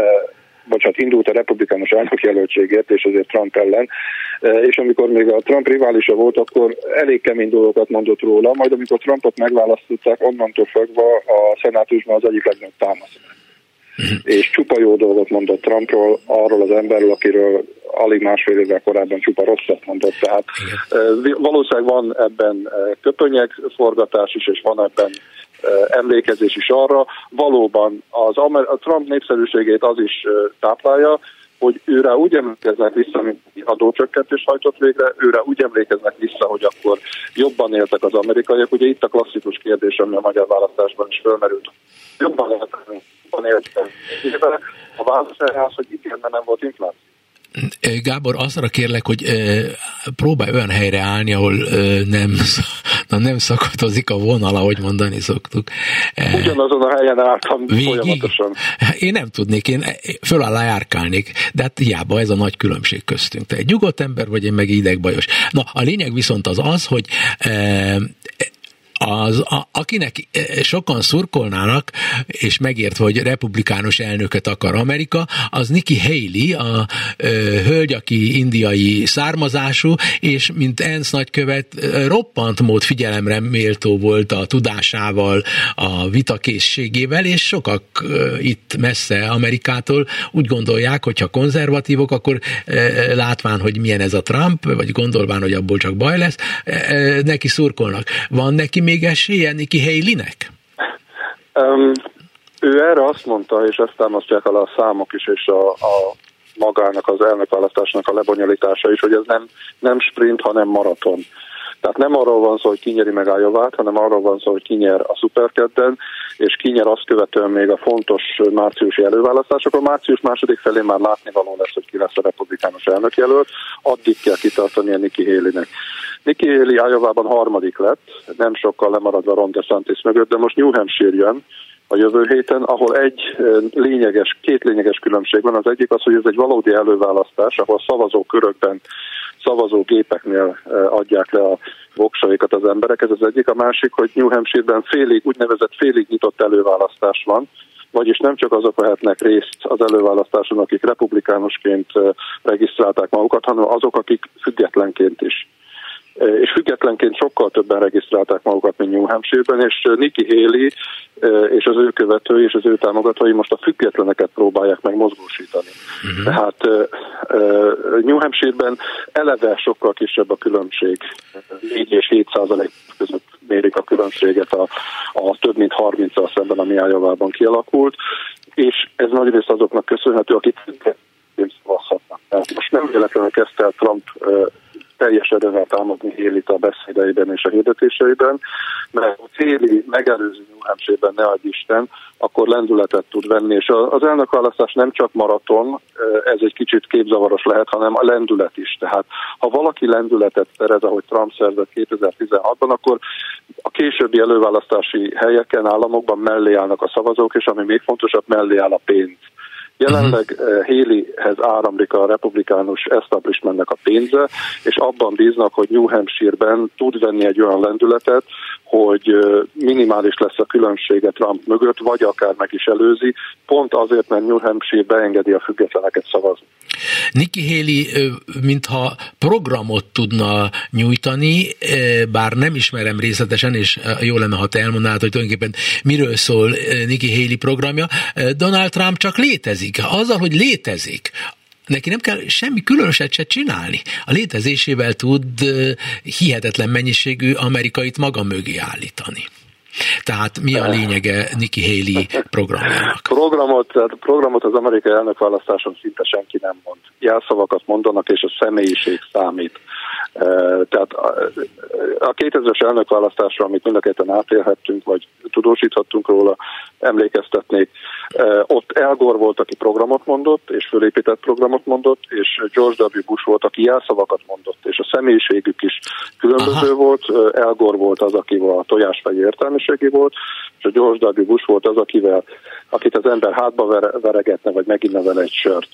bocsánat, indult a republikánus jelöltségért, és azért Trump ellen, és amikor még a Trump riválisa volt, akkor elég kemény dolgokat mondott róla, majd amikor Trumpot megválasztották, onnantól fogva a szenátusban az egyik legnagyobb támasz. Uh-huh. És csupa jó dolgot mondott Trumpról, arról az emberről, akiről alig másfél évvel korábban csupa rosszat mondott. Tehát valószínűleg van ebben köpönyeg forgatás is, és van ebben emlékezés is arra. Valóban az a Trump népszerűségét az is táplálja, hogy őre úgy emlékeznek vissza, mint adócsökkentés hajtott végre, őre úgy emlékeznek vissza, hogy akkor jobban éltek az amerikaiak. Ugye itt a klasszikus kérdés, ami a magyar választásban is felmerült. Jobban éltek, jobban éltek. A válasz erre az, hogy mert nem volt infláció. Gábor, azra kérlek, hogy próbálj olyan helyre állni, ahol nem, na, nem szakadozik a vonal, ahogy mondani szoktuk. Ugyanazon a helyen álltam Végig? folyamatosan. Én nem tudnék, én föl alá járkálnék, de hát hiába ez a nagy különbség köztünk. Te egy nyugodt ember vagy, én meg idegbajos. Na, a lényeg viszont az az, hogy az, a, akinek e, sokan szurkolnának, és megért, hogy republikánus elnököt akar Amerika, az Nikki Haley, a ö, e, hölgy, aki indiai származású, és mint ENSZ nagykövet e, roppant mód figyelemre méltó volt a tudásával, a vitakészségével, és sokak ö, itt messze Amerikától úgy gondolják, hogy ha konzervatívok, akkor ö, látván, hogy milyen ez a Trump, vagy gondolván, hogy abból csak baj lesz, ö, neki szurkolnak. Van neki még esélye Nikki Haley-nek? Um, ő erre azt mondta, és ezt támasztják alá a számok is, és a, a magának az elnökválasztásnak a lebonyolítása is, hogy ez nem, nem sprint, hanem maraton. Tehát nem arról van szó, hogy kinyeri meg Ájovát, hanem arról van szó, hogy kinyer a szuperkedden, és kinyer azt követően még a fontos márciusi előválasztások. A március második felén már látnivaló lesz, hogy ki lesz a republikánus elnökjelölt, addig kell kitartani a Nikki Haley-nek. Nikki Haley Ájovában harmadik lett, nem sokkal lemaradva Ron DeSantis mögött, de most New Hampshire jön, a jövő héten, ahol egy lényeges, két lényeges különbség van. Az egyik az, hogy ez egy valódi előválasztás, ahol szavazókörökben szavazógépeknél adják le a voksaikat az emberek, ez az egyik. A másik, hogy New Hampshire-ben félig, úgynevezett félig nyitott előválasztás van, vagyis nem csak azok vehetnek részt az előválasztáson, akik republikánusként regisztrálták magukat, hanem azok, akik függetlenként is és függetlenként sokkal többen regisztrálták magukat, mint New Hampshire-ben, és Nikki Haley és az ő követői és az ő támogatói most a függetleneket próbálják meg mozgósítani. Uh-huh. Tehát New Hampshire-ben eleve sokkal kisebb a különbség, 4 és 7 százalék között mérik a különbséget a, a több mint 30-al szemben, ami Ájavában kialakult, és ez nagyrészt azoknak köszönhető, akik szavazhatnak. Most nem véletlenül kezdte el Trump teljes erővel támadni Hélit a beszédeiben és a hirdetéseiben, mert a Héli megelőzi New Hampshire-ben, ne adj Isten, akkor lendületet tud venni, és az elnökválasztás nem csak maraton, ez egy kicsit képzavaros lehet, hanem a lendület is. Tehát ha valaki lendületet szerez, ahogy Trump szerzett 2016-ban, akkor a későbbi előválasztási helyeken, államokban mellé állnak a szavazók, és ami még fontosabb, mellé áll a pénz. Jelenleg uh-huh. Haleyhez áramlik a republikánus establishmentnek a pénze, és abban bíznak, hogy New Hampshire-ben tud venni egy olyan lendületet, hogy eh, minimális lesz a különbsége Trump mögött, vagy akár meg is előzi, pont azért, mert New Hampshire beengedi a függetleneket szavazni. Nikki Haley mintha programot tudna nyújtani, bár nem ismerem részletesen, és jó lenne, ha te elmondanád, hogy tulajdonképpen miről szól Nikki Haley programja. Donald Trump csak létezik. Azzal, hogy létezik, neki nem kell semmi különöset se csinálni. A létezésével tud hihetetlen mennyiségű amerikait maga mögé állítani. Tehát mi a lényege Nikki Haley programjának? Programot, programot az amerikai elnökválasztáson szinte senki nem mond. Jelszavakat mondanak, és a személyiség számít. Tehát a 2000-es elnökválasztásra, amit mind a ketten átélhettünk, vagy tudósíthattunk róla, emlékeztetnék, ott El Gore volt, aki programot mondott, és fölépített programot mondott, és George W. Bush volt, aki jelszavakat mondott, és a személyiségük is különböző Aha. volt. El Gore volt az, aki a tojásfejű értelmiségi volt, és a George W. Bush volt az, akivel, akit az ember hátba veregetne, vagy megint nevel egy sört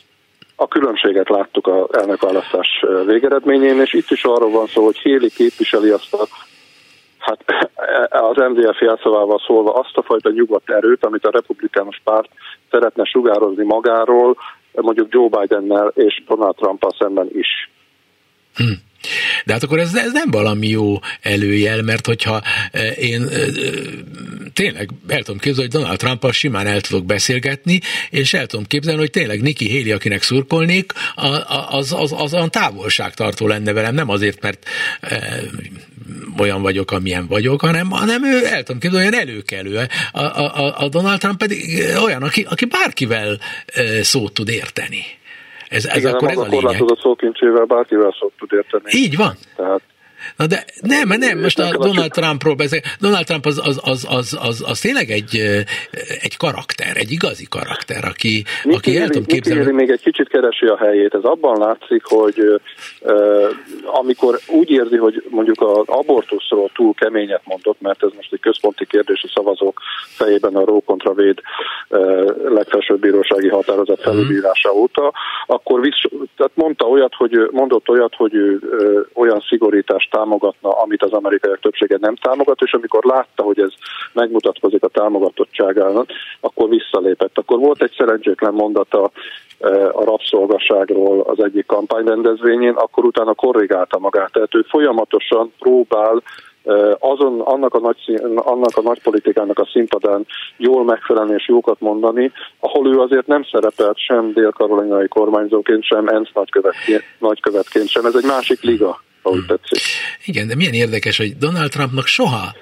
a különbséget láttuk a elnökválasztás végeredményén, és itt is arról van szó, hogy Héli képviseli azt a hát az MDF jelszavával szólva azt a fajta nyugodt erőt, amit a republikánus párt szeretne sugározni magáról, mondjuk Joe Bidennel és Donald Trump szemben is. Hm. De hát akkor ez, ez nem valami jó előjel, mert hogyha eh, én eh, tényleg el tudom képzelni, hogy Donald trump simán el tudok beszélgetni, és el tudom képzelni, hogy tényleg Nikki Haley, akinek szurkolnék, az, az, az olyan távolságtartó lenne velem, nem azért, mert e, olyan vagyok, amilyen vagyok, hanem, hanem ő el tudom képzelni, olyan előkelő. A, a, a Donald Trump pedig olyan, aki, aki bárkivel szót tud érteni. Ez, ez Igen, akkor ez a lényeg. korlátozott szókincsével bárkivel szót tud érteni. Így van. Tehát Na de nem, nem, most a Donald Trumpról beszél. Donald Trump az, az, az, az, az, az tényleg egy, egy karakter, egy igazi karakter, aki, Niki aki el tudom képzelni. még egy kicsit keresi a helyét. Ez abban látszik, hogy uh, amikor úgy érzi, hogy mondjuk az abortuszról túl keményet mondott, mert ez most egy központi kérdés a szavazók fejében a Ró kontra Véd uh, legfelsőbb bírósági határozat mhm. felülbírása mm. óta, akkor visz, tehát mondta olyat, hogy mondott olyat, hogy ő olyan szigorítást támogatna, amit az amerikaiak többsége nem támogat, és amikor látta, hogy ez megmutatkozik a támogatottságának, akkor visszalépett. Akkor volt egy szerencsétlen mondata eh, a rabszolgaságról az egyik kampányrendezvényén, akkor utána korrigálta magát. Tehát ő folyamatosan próbál eh, azon, annak a, nagy, annak a nagy politikának a színpadán jól megfelelni és jókat mondani, ahol ő azért nem szerepelt sem dél-karolinai kormányzóként, sem ENSZ nagykövetként, nagykövetként sem. Ez egy másik liga ahogy tetszik. Igen, de milyen érdekes, hogy Donald Trumpnak soha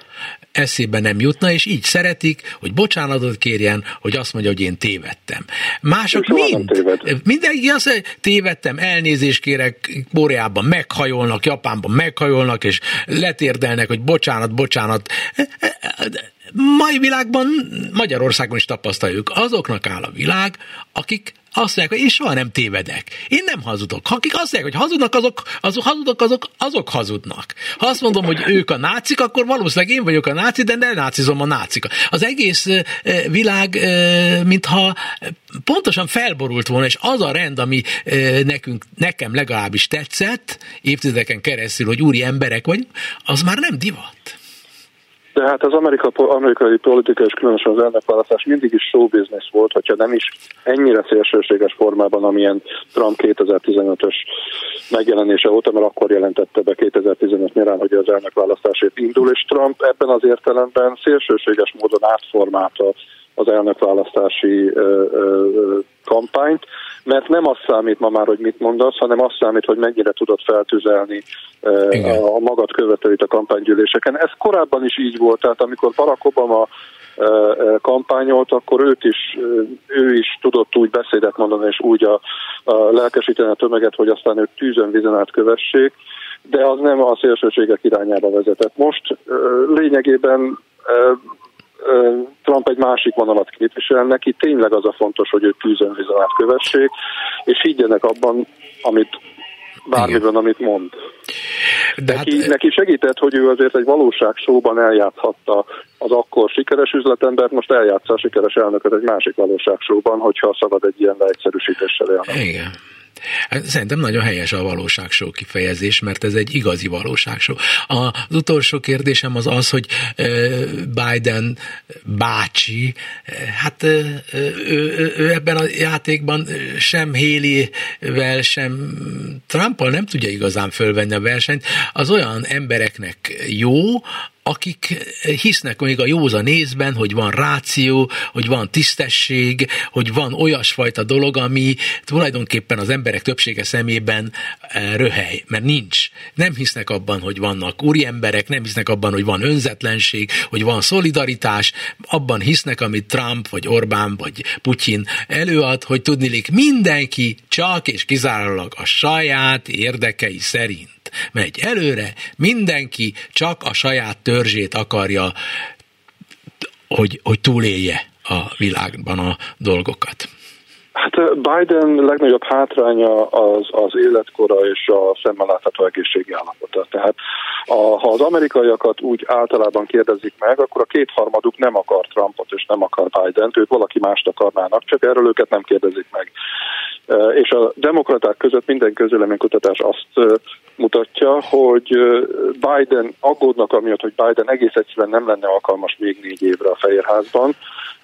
eszébe nem jutna, és így szeretik, hogy bocsánatot kérjen, hogy azt mondja, hogy én tévedtem. Mások mind, mindenki azt mondja, tévedtem, elnézést kérek, Koreában meghajolnak, Japánban meghajolnak, és letérdelnek, hogy bocsánat, bocsánat. Mai világban, Magyarországon is tapasztaljuk, azoknak áll a világ, akik azt mondják, hogy én soha nem tévedek. Én nem hazudok. Akik azt mondják, hogy hazudnak, azok, azok hazudok, azok, azok hazudnak. Ha azt mondom, hogy ők a nácik, akkor valószínűleg én vagyok a náci, de nem nácizom a nácika. Az egész világ, mintha pontosan felborult volna, és az a rend, ami nekünk, nekem legalábbis tetszett, évtizedeken keresztül, hogy úri emberek vagy, az már nem divat. De hát az Amerika, amerikai politika és különösen az elnökválasztás mindig is show business volt, hogyha nem is ennyire szélsőséges formában, amilyen Trump 2015-ös megjelenése óta, mert akkor jelentette be 2015 nyarán, hogy az elnökválasztásért indul, és Trump ebben az értelemben szélsőséges módon átformálta az elnökválasztási ö, ö, kampányt, mert nem az számít ma már, hogy mit mondasz, hanem az számít, hogy mennyire tudod feltüzelni Igen. a magad követőit a kampánygyűléseken. Ez korábban is így volt, tehát amikor Barack Obama kampányolt, akkor őt is, ő is tudott úgy beszédet mondani, és úgy a, a lelkesíteni a tömeget, hogy aztán ők tűzön vizen át kövessék, de az nem a szélsőségek irányába vezetett. Most lényegében Trump egy másik vonalat képvisel, neki tényleg az a fontos, hogy ők tűzön vizonát kövessék, és higgyenek abban, amit bármiben, amit mond. De neki, hát... neki segített, hogy ő azért egy valóság szóban eljátszhatta az akkor sikeres üzletembert, most eljátsza a sikeres elnököt egy másik valóság szóban, hogyha szabad egy ilyen leegyszerűsítéssel élni. Igen. Hát szerintem nagyon helyes a valóságsó kifejezés, mert ez egy igazi valóságsó. Az utolsó kérdésem az az, hogy Biden bácsi, hát ő, ő, ő ebben a játékban sem Haley-vel, sem Trumpal nem tudja igazán fölvenni a versenyt. Az olyan embereknek jó, akik hisznek még a józa nézben, hogy van ráció, hogy van tisztesség, hogy van olyasfajta dolog, ami tulajdonképpen az emberek többsége szemében eh, röhely, mert nincs. Nem hisznek abban, hogy vannak úri emberek, nem hisznek abban, hogy van önzetlenség, hogy van szolidaritás, abban hisznek, amit Trump, vagy Orbán, vagy Putyin előad, hogy tudnilik mindenki csak és kizárólag a saját érdekei szerint megy előre, mindenki csak a saját törzsét akarja, hogy, hogy túlélje a világban a dolgokat. Hát Biden legnagyobb hátránya az, az életkora és a szemmel látható egészségi állapota. Tehát a, ha az amerikaiakat úgy általában kérdezik meg, akkor a kétharmaduk nem akar Trumpot és nem akar Biden-t, ők valaki mást akarnának, csak erről őket nem kérdezik meg. És a demokraták között minden közéleménykutatás azt mutatja, hogy Biden aggódnak amiatt, hogy Biden egész egyszerűen nem lenne alkalmas még négy évre a Fehérházban,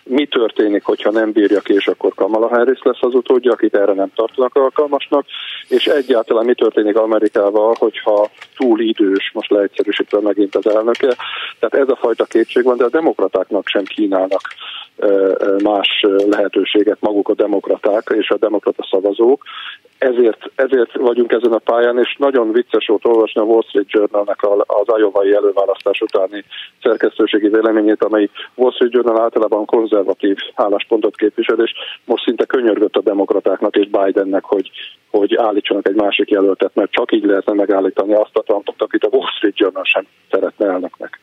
mi történik, hogyha nem bírja ki, és akkor Kamala Harris lesz az utódja, akit erre nem tartanak alkalmasnak, és egyáltalán mi történik Amerikával, hogyha túl idős, most leegyszerűsítve megint az elnöke. Tehát ez a fajta kétség van, de a demokratáknak sem kínálnak más lehetőséget maguk a demokraták és a demokrata szavazók. Ezért, ezért vagyunk ezen a pályán, és nagyon vicces volt olvasni a Wall Street Journalnek az ajovai előválasztás utáni szerkesztőségi véleményét, amely Wall Street Journal általában konzervatív álláspontot képvisel, és most szinte könyörgött a demokratáknak és Bidennek, hogy, hogy állítsanak egy másik jelöltet, mert csak így lehetne megállítani azt a Trumpot, akit a Wall Street Journal sem szeretne elnöknek.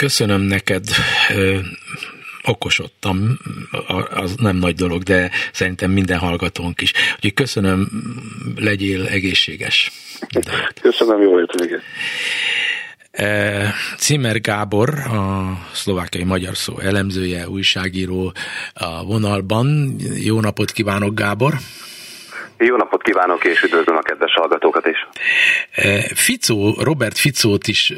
Köszönöm neked okosodtam, az nem nagy dolog, de szerintem minden hallgatónk is. Úgyhogy köszönöm, legyél egészséges. Köszönöm, jó hétvégét. Cimer Gábor, a szlovákiai magyar szó elemzője, újságíró a vonalban. Jó napot kívánok, Gábor! Jó napot kívánok, és üdvözlöm a kedves hallgatókat is. E, Ficó, Robert Ficót is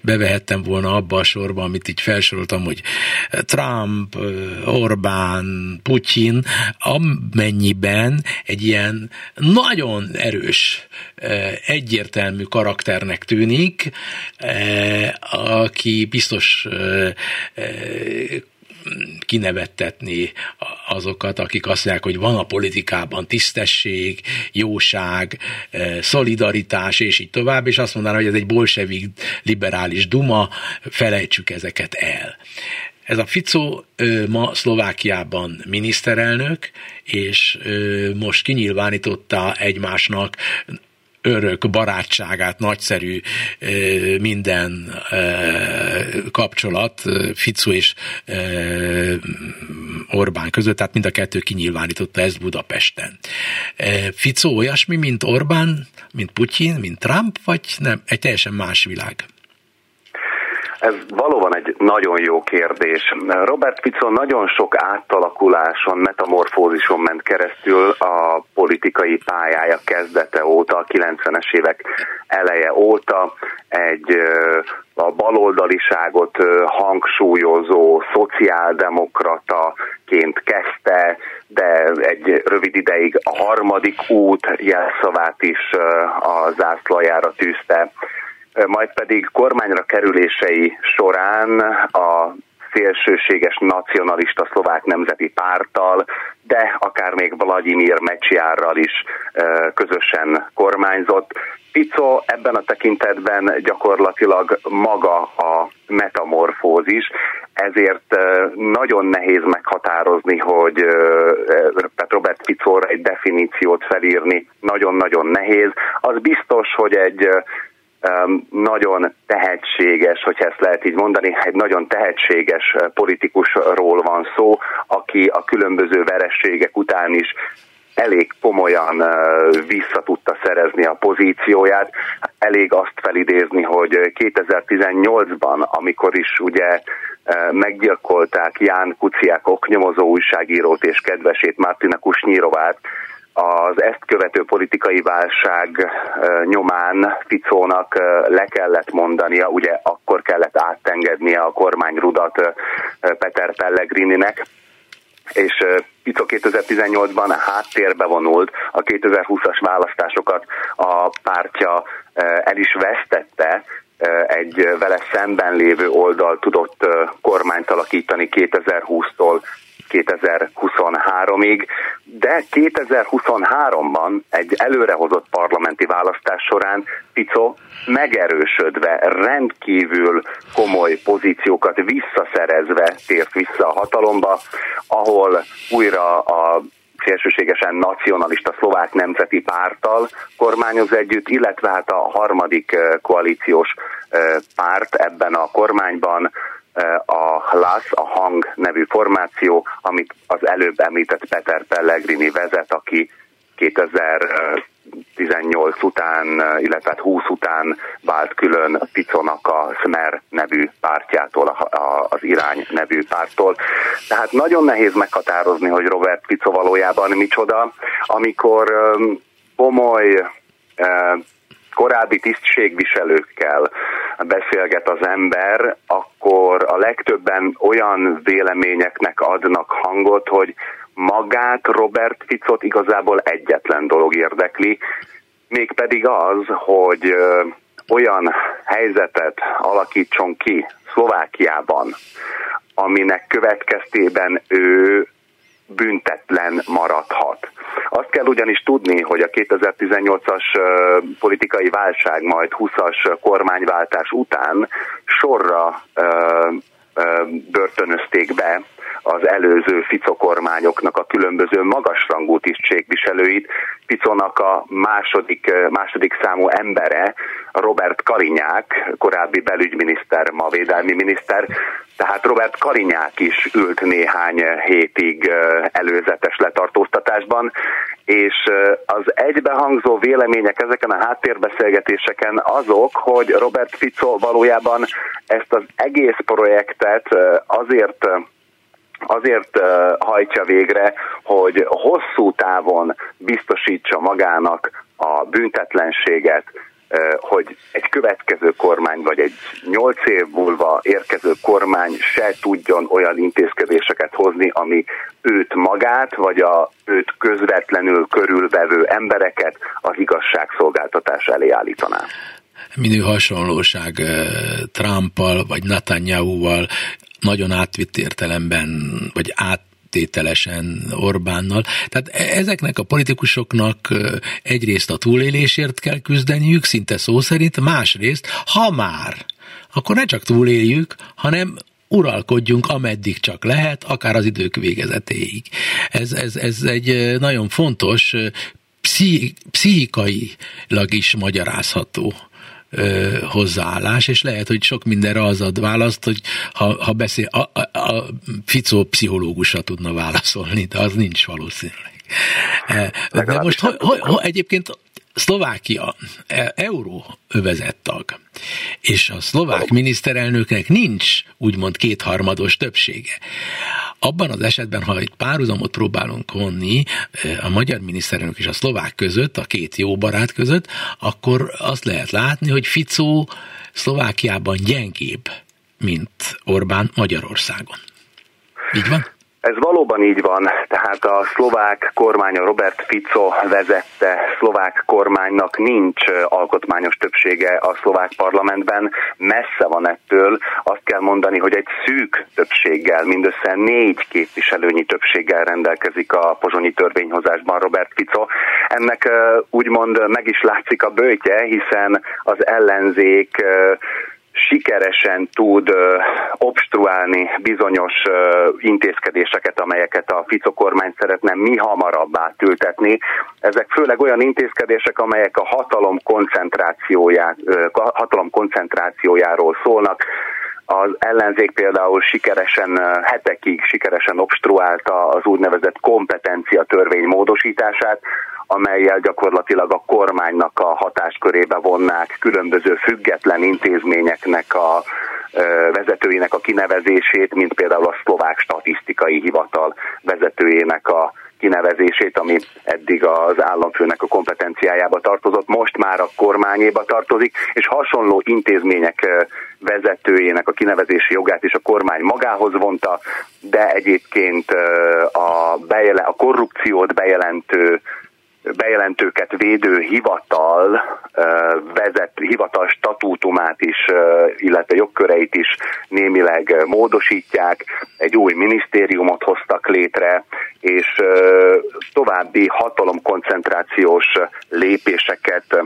bevehettem volna abba a sorba, amit így felsoroltam, hogy Trump, Orbán, Putyin, amennyiben egy ilyen nagyon erős, egyértelmű karakternek tűnik, aki biztos kinevettetni azokat, akik azt mondják, hogy van a politikában tisztesség, jóság, szolidaritás, és így tovább, és azt mondaná, hogy ez egy bolsevik liberális duma, felejtsük ezeket el. Ez a Fico ma Szlovákiában miniszterelnök, és most kinyilvánította egymásnak örök barátságát, nagyszerű minden kapcsolat Fico és Orbán között, tehát mind a kettő kinyilvánította ezt Budapesten. Fico olyasmi, mint Orbán, mint Putyin, mint Trump, vagy nem? Egy teljesen más világ. Ez valóban egy nagyon jó kérdés. Robert Fico nagyon sok átalakuláson, metamorfózison ment keresztül a politikai pályája kezdete óta, a 90-es évek eleje óta egy a baloldaliságot hangsúlyozó szociáldemokrataként kezdte, de egy rövid ideig a harmadik út jelszavát is a zászlajára tűzte majd pedig kormányra kerülései során a szélsőséges nacionalista szlovák nemzeti párttal, de akár még Vladimir Mecsiárral is közösen kormányzott. Pico ebben a tekintetben gyakorlatilag maga a metamorfózis, ezért nagyon nehéz meghatározni, hogy tehát Robert Picóra egy definíciót felírni nagyon-nagyon nehéz. Az biztos, hogy egy nagyon tehetséges, hogyha ezt lehet így mondani, egy nagyon tehetséges politikusról van szó, aki a különböző verességek után is elég komolyan vissza tudta szerezni a pozícióját. Elég azt felidézni, hogy 2018-ban, amikor is ugye meggyilkolták Ján Kuciák oknyomozó újságírót és kedvesét Martina Kusnyírovát, az ezt követő politikai válság nyomán Ficónak le kellett mondania, ugye akkor kellett átengednie a kormányrudat Peter Pellegrininek, és Pico 2018-ban háttérbe vonult, a 2020-as választásokat a pártja el is vesztette, egy vele szemben lévő oldal tudott kormányt alakítani 2020-tól 2023-ig, de 2023-ban egy előrehozott parlamenti választás során Pico megerősödve, rendkívül komoly pozíciókat visszaszerezve tért vissza a hatalomba, ahol újra a szélsőségesen nacionalista szlovák nemzeti párttal kormányoz együtt, illetve hát a harmadik koalíciós párt ebben a kormányban a Hlas, a Hang nevű formáció, amit az előbb említett Peter Pellegrini vezet, aki 2018 után, illetve 20 hát után vált külön Piconak a Smer nevű pártjától, az Irány nevű pártól. Tehát nagyon nehéz meghatározni, hogy Robert Pico valójában micsoda, amikor komoly korábbi tisztségviselőkkel beszélget az ember, akkor a legtöbben olyan véleményeknek adnak hangot, hogy magát Robert Ficot igazából egyetlen dolog érdekli, mégpedig az, hogy olyan helyzetet alakítson ki Szlovákiában, aminek következtében ő büntetlen maradhat. Azt kell ugyanis tudni, hogy a 2018-as politikai válság, majd 20-as kormányváltás után sorra börtönözték be az előző Fico kormányoknak a különböző magasrangú tisztségviselőit. Ficónak a második, második számú embere, Robert Karinyák, korábbi belügyminiszter, ma védelmi miniszter, tehát Robert Karinyák is ült néhány hétig előzetes letartóztatásban, és az egybehangzó vélemények ezeken a háttérbeszélgetéseken azok, hogy Robert Fico valójában ezt az egész projektet azért azért hajtja végre, hogy hosszú távon biztosítsa magának a büntetlenséget, hogy egy következő kormány, vagy egy nyolc év múlva érkező kormány se tudjon olyan intézkedéseket hozni, ami őt magát, vagy a őt közvetlenül körülvevő embereket az igazságszolgáltatás elé állítaná. Minő hasonlóság Trumpal vagy Netanyahu-val nagyon átvitt értelemben, vagy át feltételesen Orbánnal. Tehát e, ezeknek a politikusoknak egyrészt a túlélésért kell küzdeniük, szinte szó szerint, másrészt, ha már, akkor ne csak túléljük, hanem uralkodjunk, ameddig csak lehet, akár az idők végezetéig. Ez, ez, ez egy nagyon fontos, pszichikailag is magyarázható ö, hozzáállás, és lehet, hogy sok mindenre az ad választ, hogy ha, ha beszél, a, a, a Ficó pszichológusra tudna válaszolni, de az nincs valószínűleg. De most ho, ho, ho, egyébként Szlovákia e, euróövezett tag, és a szlovák miniszterelnöknek nincs úgymond kétharmados többsége. Abban az esetben, ha egy párhuzamot próbálunk vonni e, a magyar miniszterelnök és a szlovák között, a két jó barát között, akkor azt lehet látni, hogy Ficó Szlovákiában gyengébb, mint Orbán Magyarországon. Így van? Ez valóban így van, tehát a szlovák kormány, a Robert Fico vezette szlovák kormánynak nincs alkotmányos többsége a szlovák parlamentben, messze van ettől. Azt kell mondani, hogy egy szűk többséggel, mindössze négy képviselőnyi többséggel rendelkezik a pozsonyi törvényhozásban Robert Fico. Ennek úgymond meg is látszik a bőtje, hiszen az ellenzék sikeresen tud obstruálni bizonyos intézkedéseket, amelyeket a Fico kormány szeretne mi hamarabb átültetni. Ezek főleg olyan intézkedések, amelyek a hatalom, koncentrációjá, hatalom koncentrációjáról szólnak, az ellenzék például sikeresen, hetekig sikeresen obstruálta az úgynevezett kompetencia törvény módosítását, amelyel gyakorlatilag a kormánynak a hatáskörébe vonnák különböző független intézményeknek a vezetőinek a kinevezését, mint például a szlovák statisztikai hivatal vezetőjének a kinevezését, ami eddig az államfőnek a kompetenciájába tartozott, most már a kormányéba tartozik, és hasonló intézmények vezetőjének a kinevezési jogát is a kormány magához vonta, de egyébként a, bejele, a korrupciót bejelentő bejelentőket védő hivatal vezet, hivatal statútumát is, illetve jogköreit is némileg módosítják, egy új minisztériumot hoztak létre, és további hatalomkoncentrációs lépéseket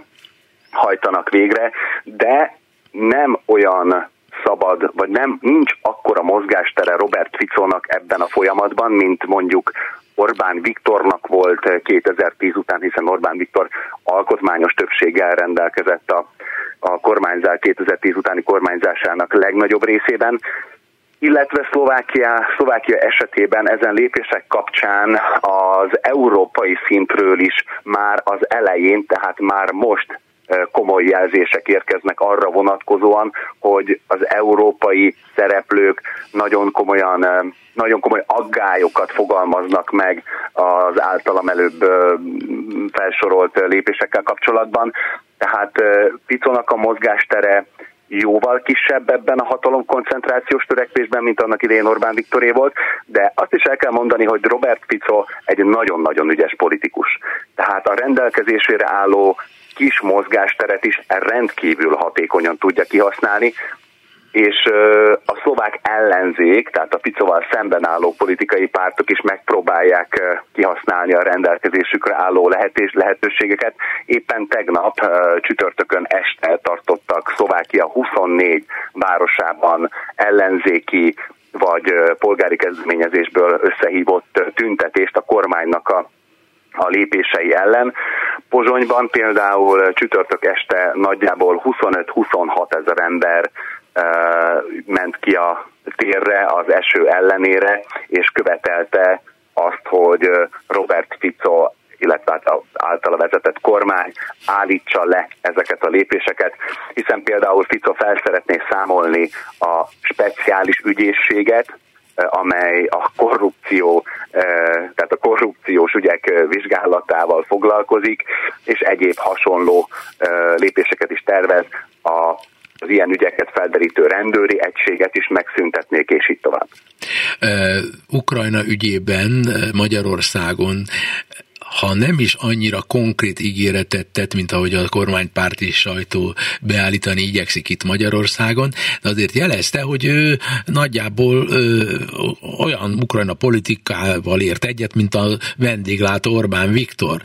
hajtanak végre, de nem olyan szabad, vagy nem nincs akkora mozgástere Robert Ficónak ebben a folyamatban, mint mondjuk Orbán Viktornak volt 2010 után, hiszen Orbán Viktor alkotmányos többséggel rendelkezett a, a kormányzás 2010 utáni kormányzásának legnagyobb részében, illetve Szlovákia, Szlovákia esetében ezen lépések kapcsán az európai szintről is már az elején, tehát már most komoly jelzések érkeznek arra vonatkozóan, hogy az európai szereplők nagyon komolyan, nagyon komoly aggályokat fogalmaznak meg az általam előbb felsorolt lépésekkel kapcsolatban. Tehát Picónak a mozgástere jóval kisebb ebben a hatalom koncentrációs törekvésben, mint annak idején Orbán Viktoré volt, de azt is el kell mondani, hogy Robert Fico egy nagyon-nagyon ügyes politikus. Tehát a rendelkezésére álló kis mozgásteret is rendkívül hatékonyan tudja kihasználni, és a szlovák ellenzék, tehát a Picoval szemben álló politikai pártok is megpróbálják kihasználni a rendelkezésükre álló lehetés, lehetőségeket. Éppen tegnap csütörtökön este tartottak Szlovákia 24 városában ellenzéki vagy polgári kezdeményezésből összehívott tüntetést a kormánynak a a lépései ellen. Pozsonyban például csütörtök este nagyjából 25-26 ezer ember ment ki a térre az eső ellenére, és követelte azt, hogy Robert Fico illetve hát általa vezetett kormány állítsa le ezeket a lépéseket, hiszen például Fico fel szeretné számolni a speciális ügyészséget, amely a korrupció, tehát a korrupciós ügyek vizsgálatával foglalkozik, és egyéb hasonló lépéseket is tervez a az ilyen ügyeket felderítő rendőri egységet is megszüntetnék, és így tovább. Ukrajna ügyében Magyarországon ha nem is annyira konkrét ígéretet tett, mint ahogy a kormánypárti sajtó beállítani igyekszik itt Magyarországon, de azért jelezte, hogy ő nagyjából ö, olyan Ukrajna politikával ért egyet, mint a vendéglátó Orbán Viktor.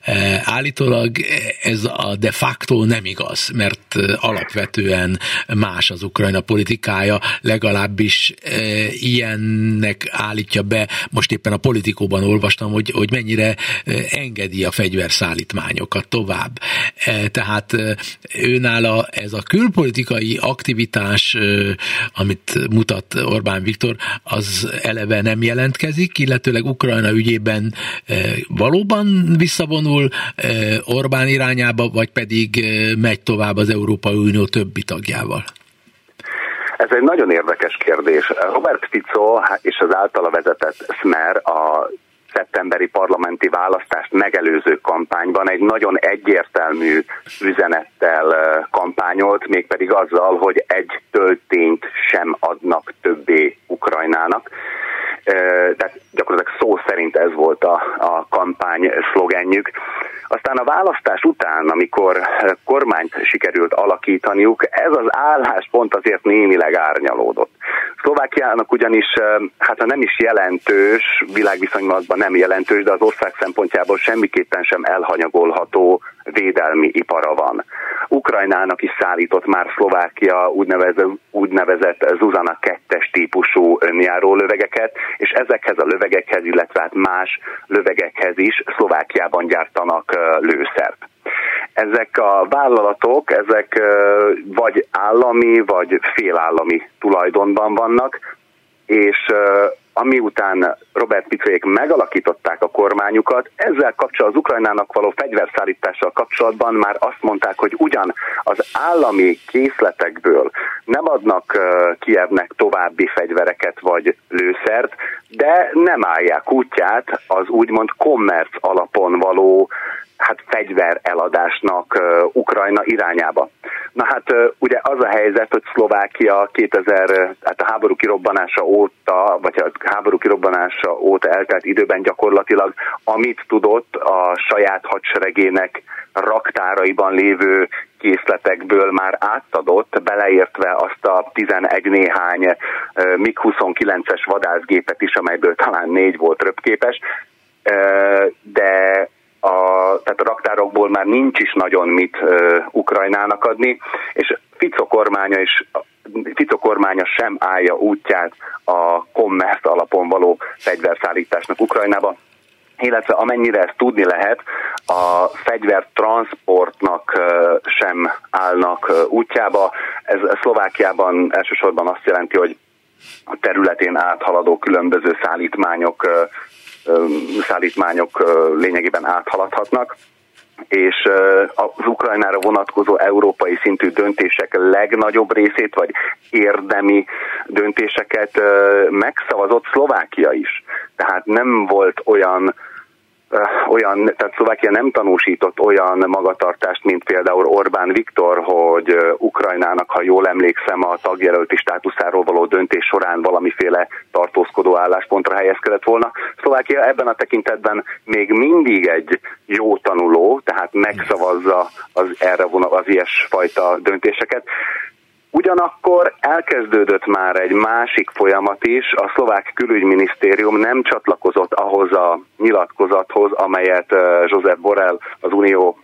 E, állítólag ez a de facto nem igaz, mert alapvetően más az Ukrajna politikája, legalábbis e, ilyennek állítja be, most éppen a politikóban olvastam, hogy, hogy mennyire engedi a fegyverszállítmányokat tovább. E, tehát őnála ez a külpolitikai aktivitás, amit mutat Orbán Viktor, az eleve nem jelentkezik, illetőleg Ukrajna ügyében valóban visszavonul Orbán irányába, vagy pedig megy tovább az Európai Unió többi tagjával? Ez egy nagyon érdekes kérdés. Robert Fico és az általa vezetett Smer a szeptemberi parlamenti választást megelőző kampányban egy nagyon egyértelmű üzenettel kampányolt, mégpedig azzal, hogy egy töltényt sem adnak többé Ukrajnának. Tehát gyakorlatilag szó szerint ez volt a, a kampány szlogenjük. Aztán a választás után, amikor kormányt sikerült alakítaniuk, ez az álláspont azért némileg árnyalódott. Szlovákiának ugyanis, hát ha nem is jelentős, világviszonylatban nem jelentős, de az ország szempontjából semmiképpen sem elhanyagolható védelmi ipara van. Ukrajnának is szállított már Szlovákia úgynevezett, úgynevezett Zuzana 2-es típusú önjáró lövegeket, és ezekhez a lövegekhez, illetve hát más lövegekhez is Szlovákiában gyártanak lőszert. Ezek a vállalatok, ezek vagy állami, vagy félállami tulajdonban vannak, és ami után Robert Picóék megalakították a kormányukat, ezzel kapcsolatban az Ukrajnának való fegyverszállítással kapcsolatban már azt mondták, hogy ugyan az állami készletekből nem adnak Kievnek további fegyvereket vagy lőszert, de nem állják útját az úgymond kommerc alapon való fegyver eladásnak Ukrajna irányába. Na hát ugye az a helyzet, hogy Szlovákia 2000, hát a háború kirobbanása óta, vagy a háború kirobbanása óta eltelt időben gyakorlatilag, amit tudott a saját hadseregének raktáraiban lévő készletekből már átadott, beleértve azt a 11 néhány MiG-29-es vadászgépet is, amelyből talán négy volt röpképes, de a, tehát a raktárokból már nincs is nagyon mit uh, Ukrajnának adni, és Fico kormánya is Fico kormánya sem állja útját a kommersz alapon való fegyverszállításnak Ukrajnába, illetve amennyire ezt tudni lehet, a fegyvertransportnak sem állnak útjába. Ez Szlovákiában elsősorban azt jelenti, hogy a területén áthaladó különböző szállítmányok szállítmányok lényegében áthaladhatnak és az Ukrajnára vonatkozó európai szintű döntések legnagyobb részét, vagy érdemi döntéseket megszavazott Szlovákia is. Tehát nem volt olyan olyan, tehát Szlovákia nem tanúsított olyan magatartást, mint például Orbán Viktor, hogy Ukrajnának, ha jól emlékszem, a tagjelölti státuszáról való döntés során valamiféle tartózkodó álláspontra helyezkedett volna. Szlovákia ebben a tekintetben még mindig egy jó tanuló, tehát megszavazza az erre vonal, az ilyesfajta döntéseket. Ugyanakkor elkezdődött már egy másik folyamat is, a szlovák külügyminisztérium nem csatlakozott ahhoz a nyilatkozathoz, amelyet Joseph Borrell, az Unió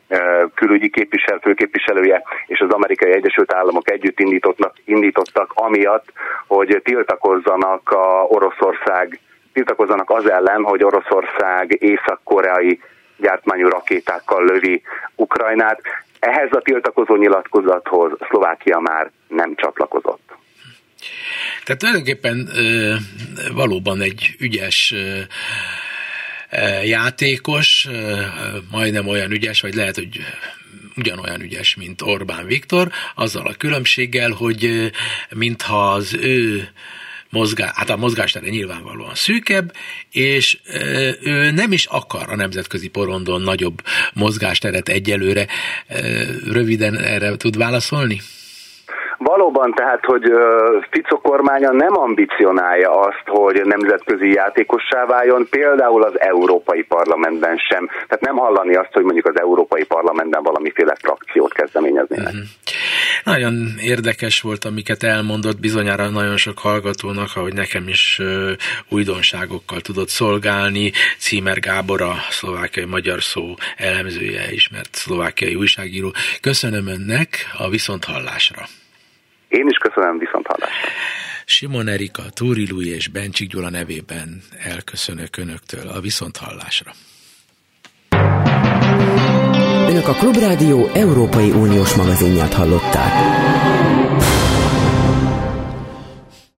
külügyi képvisel, főképviselője és az amerikai Egyesült Államok együtt indítottak, indítottak amiatt, hogy tiltakozzanak a Oroszország, tiltakozzanak az ellen, hogy Oroszország észak-koreai gyártmányú rakétákkal lövi Ukrajnát. Ehhez a tiltakozó nyilatkozathoz Szlovákia már nem csatlakozott. Tehát tulajdonképpen valóban egy ügyes játékos, majdnem olyan ügyes, vagy lehet, hogy ugyanolyan ügyes, mint Orbán Viktor, azzal a különbséggel, hogy mintha az ő mozgás, hát a mozgástere nyilvánvalóan szűkebb, és ő nem is akar a nemzetközi porondon nagyobb mozgásteret egyelőre. Röviden erre tud válaszolni? Valóban tehát, hogy Fico kormánya nem ambicionálja azt, hogy nemzetközi játékossá váljon, például az Európai Parlamentben sem. Tehát nem hallani azt, hogy mondjuk az Európai Parlamentben valamiféle frakciót kezdeményeznének. Uh-huh. Nagyon érdekes volt, amiket elmondott bizonyára nagyon sok hallgatónak, ahogy nekem is újdonságokkal tudott szolgálni. Címer Gábor, a szlovákiai magyar szó elemzője, ismert szlovákiai újságíró. Köszönöm önnek a viszonthallásra. Én is köszönöm viszont hallásra. Simon Erika, Túri Lui és Bencsik Gyula nevében elköszönök Önöktől a viszonthallásra. Önök a Klubrádió Európai Uniós magazinját hallották.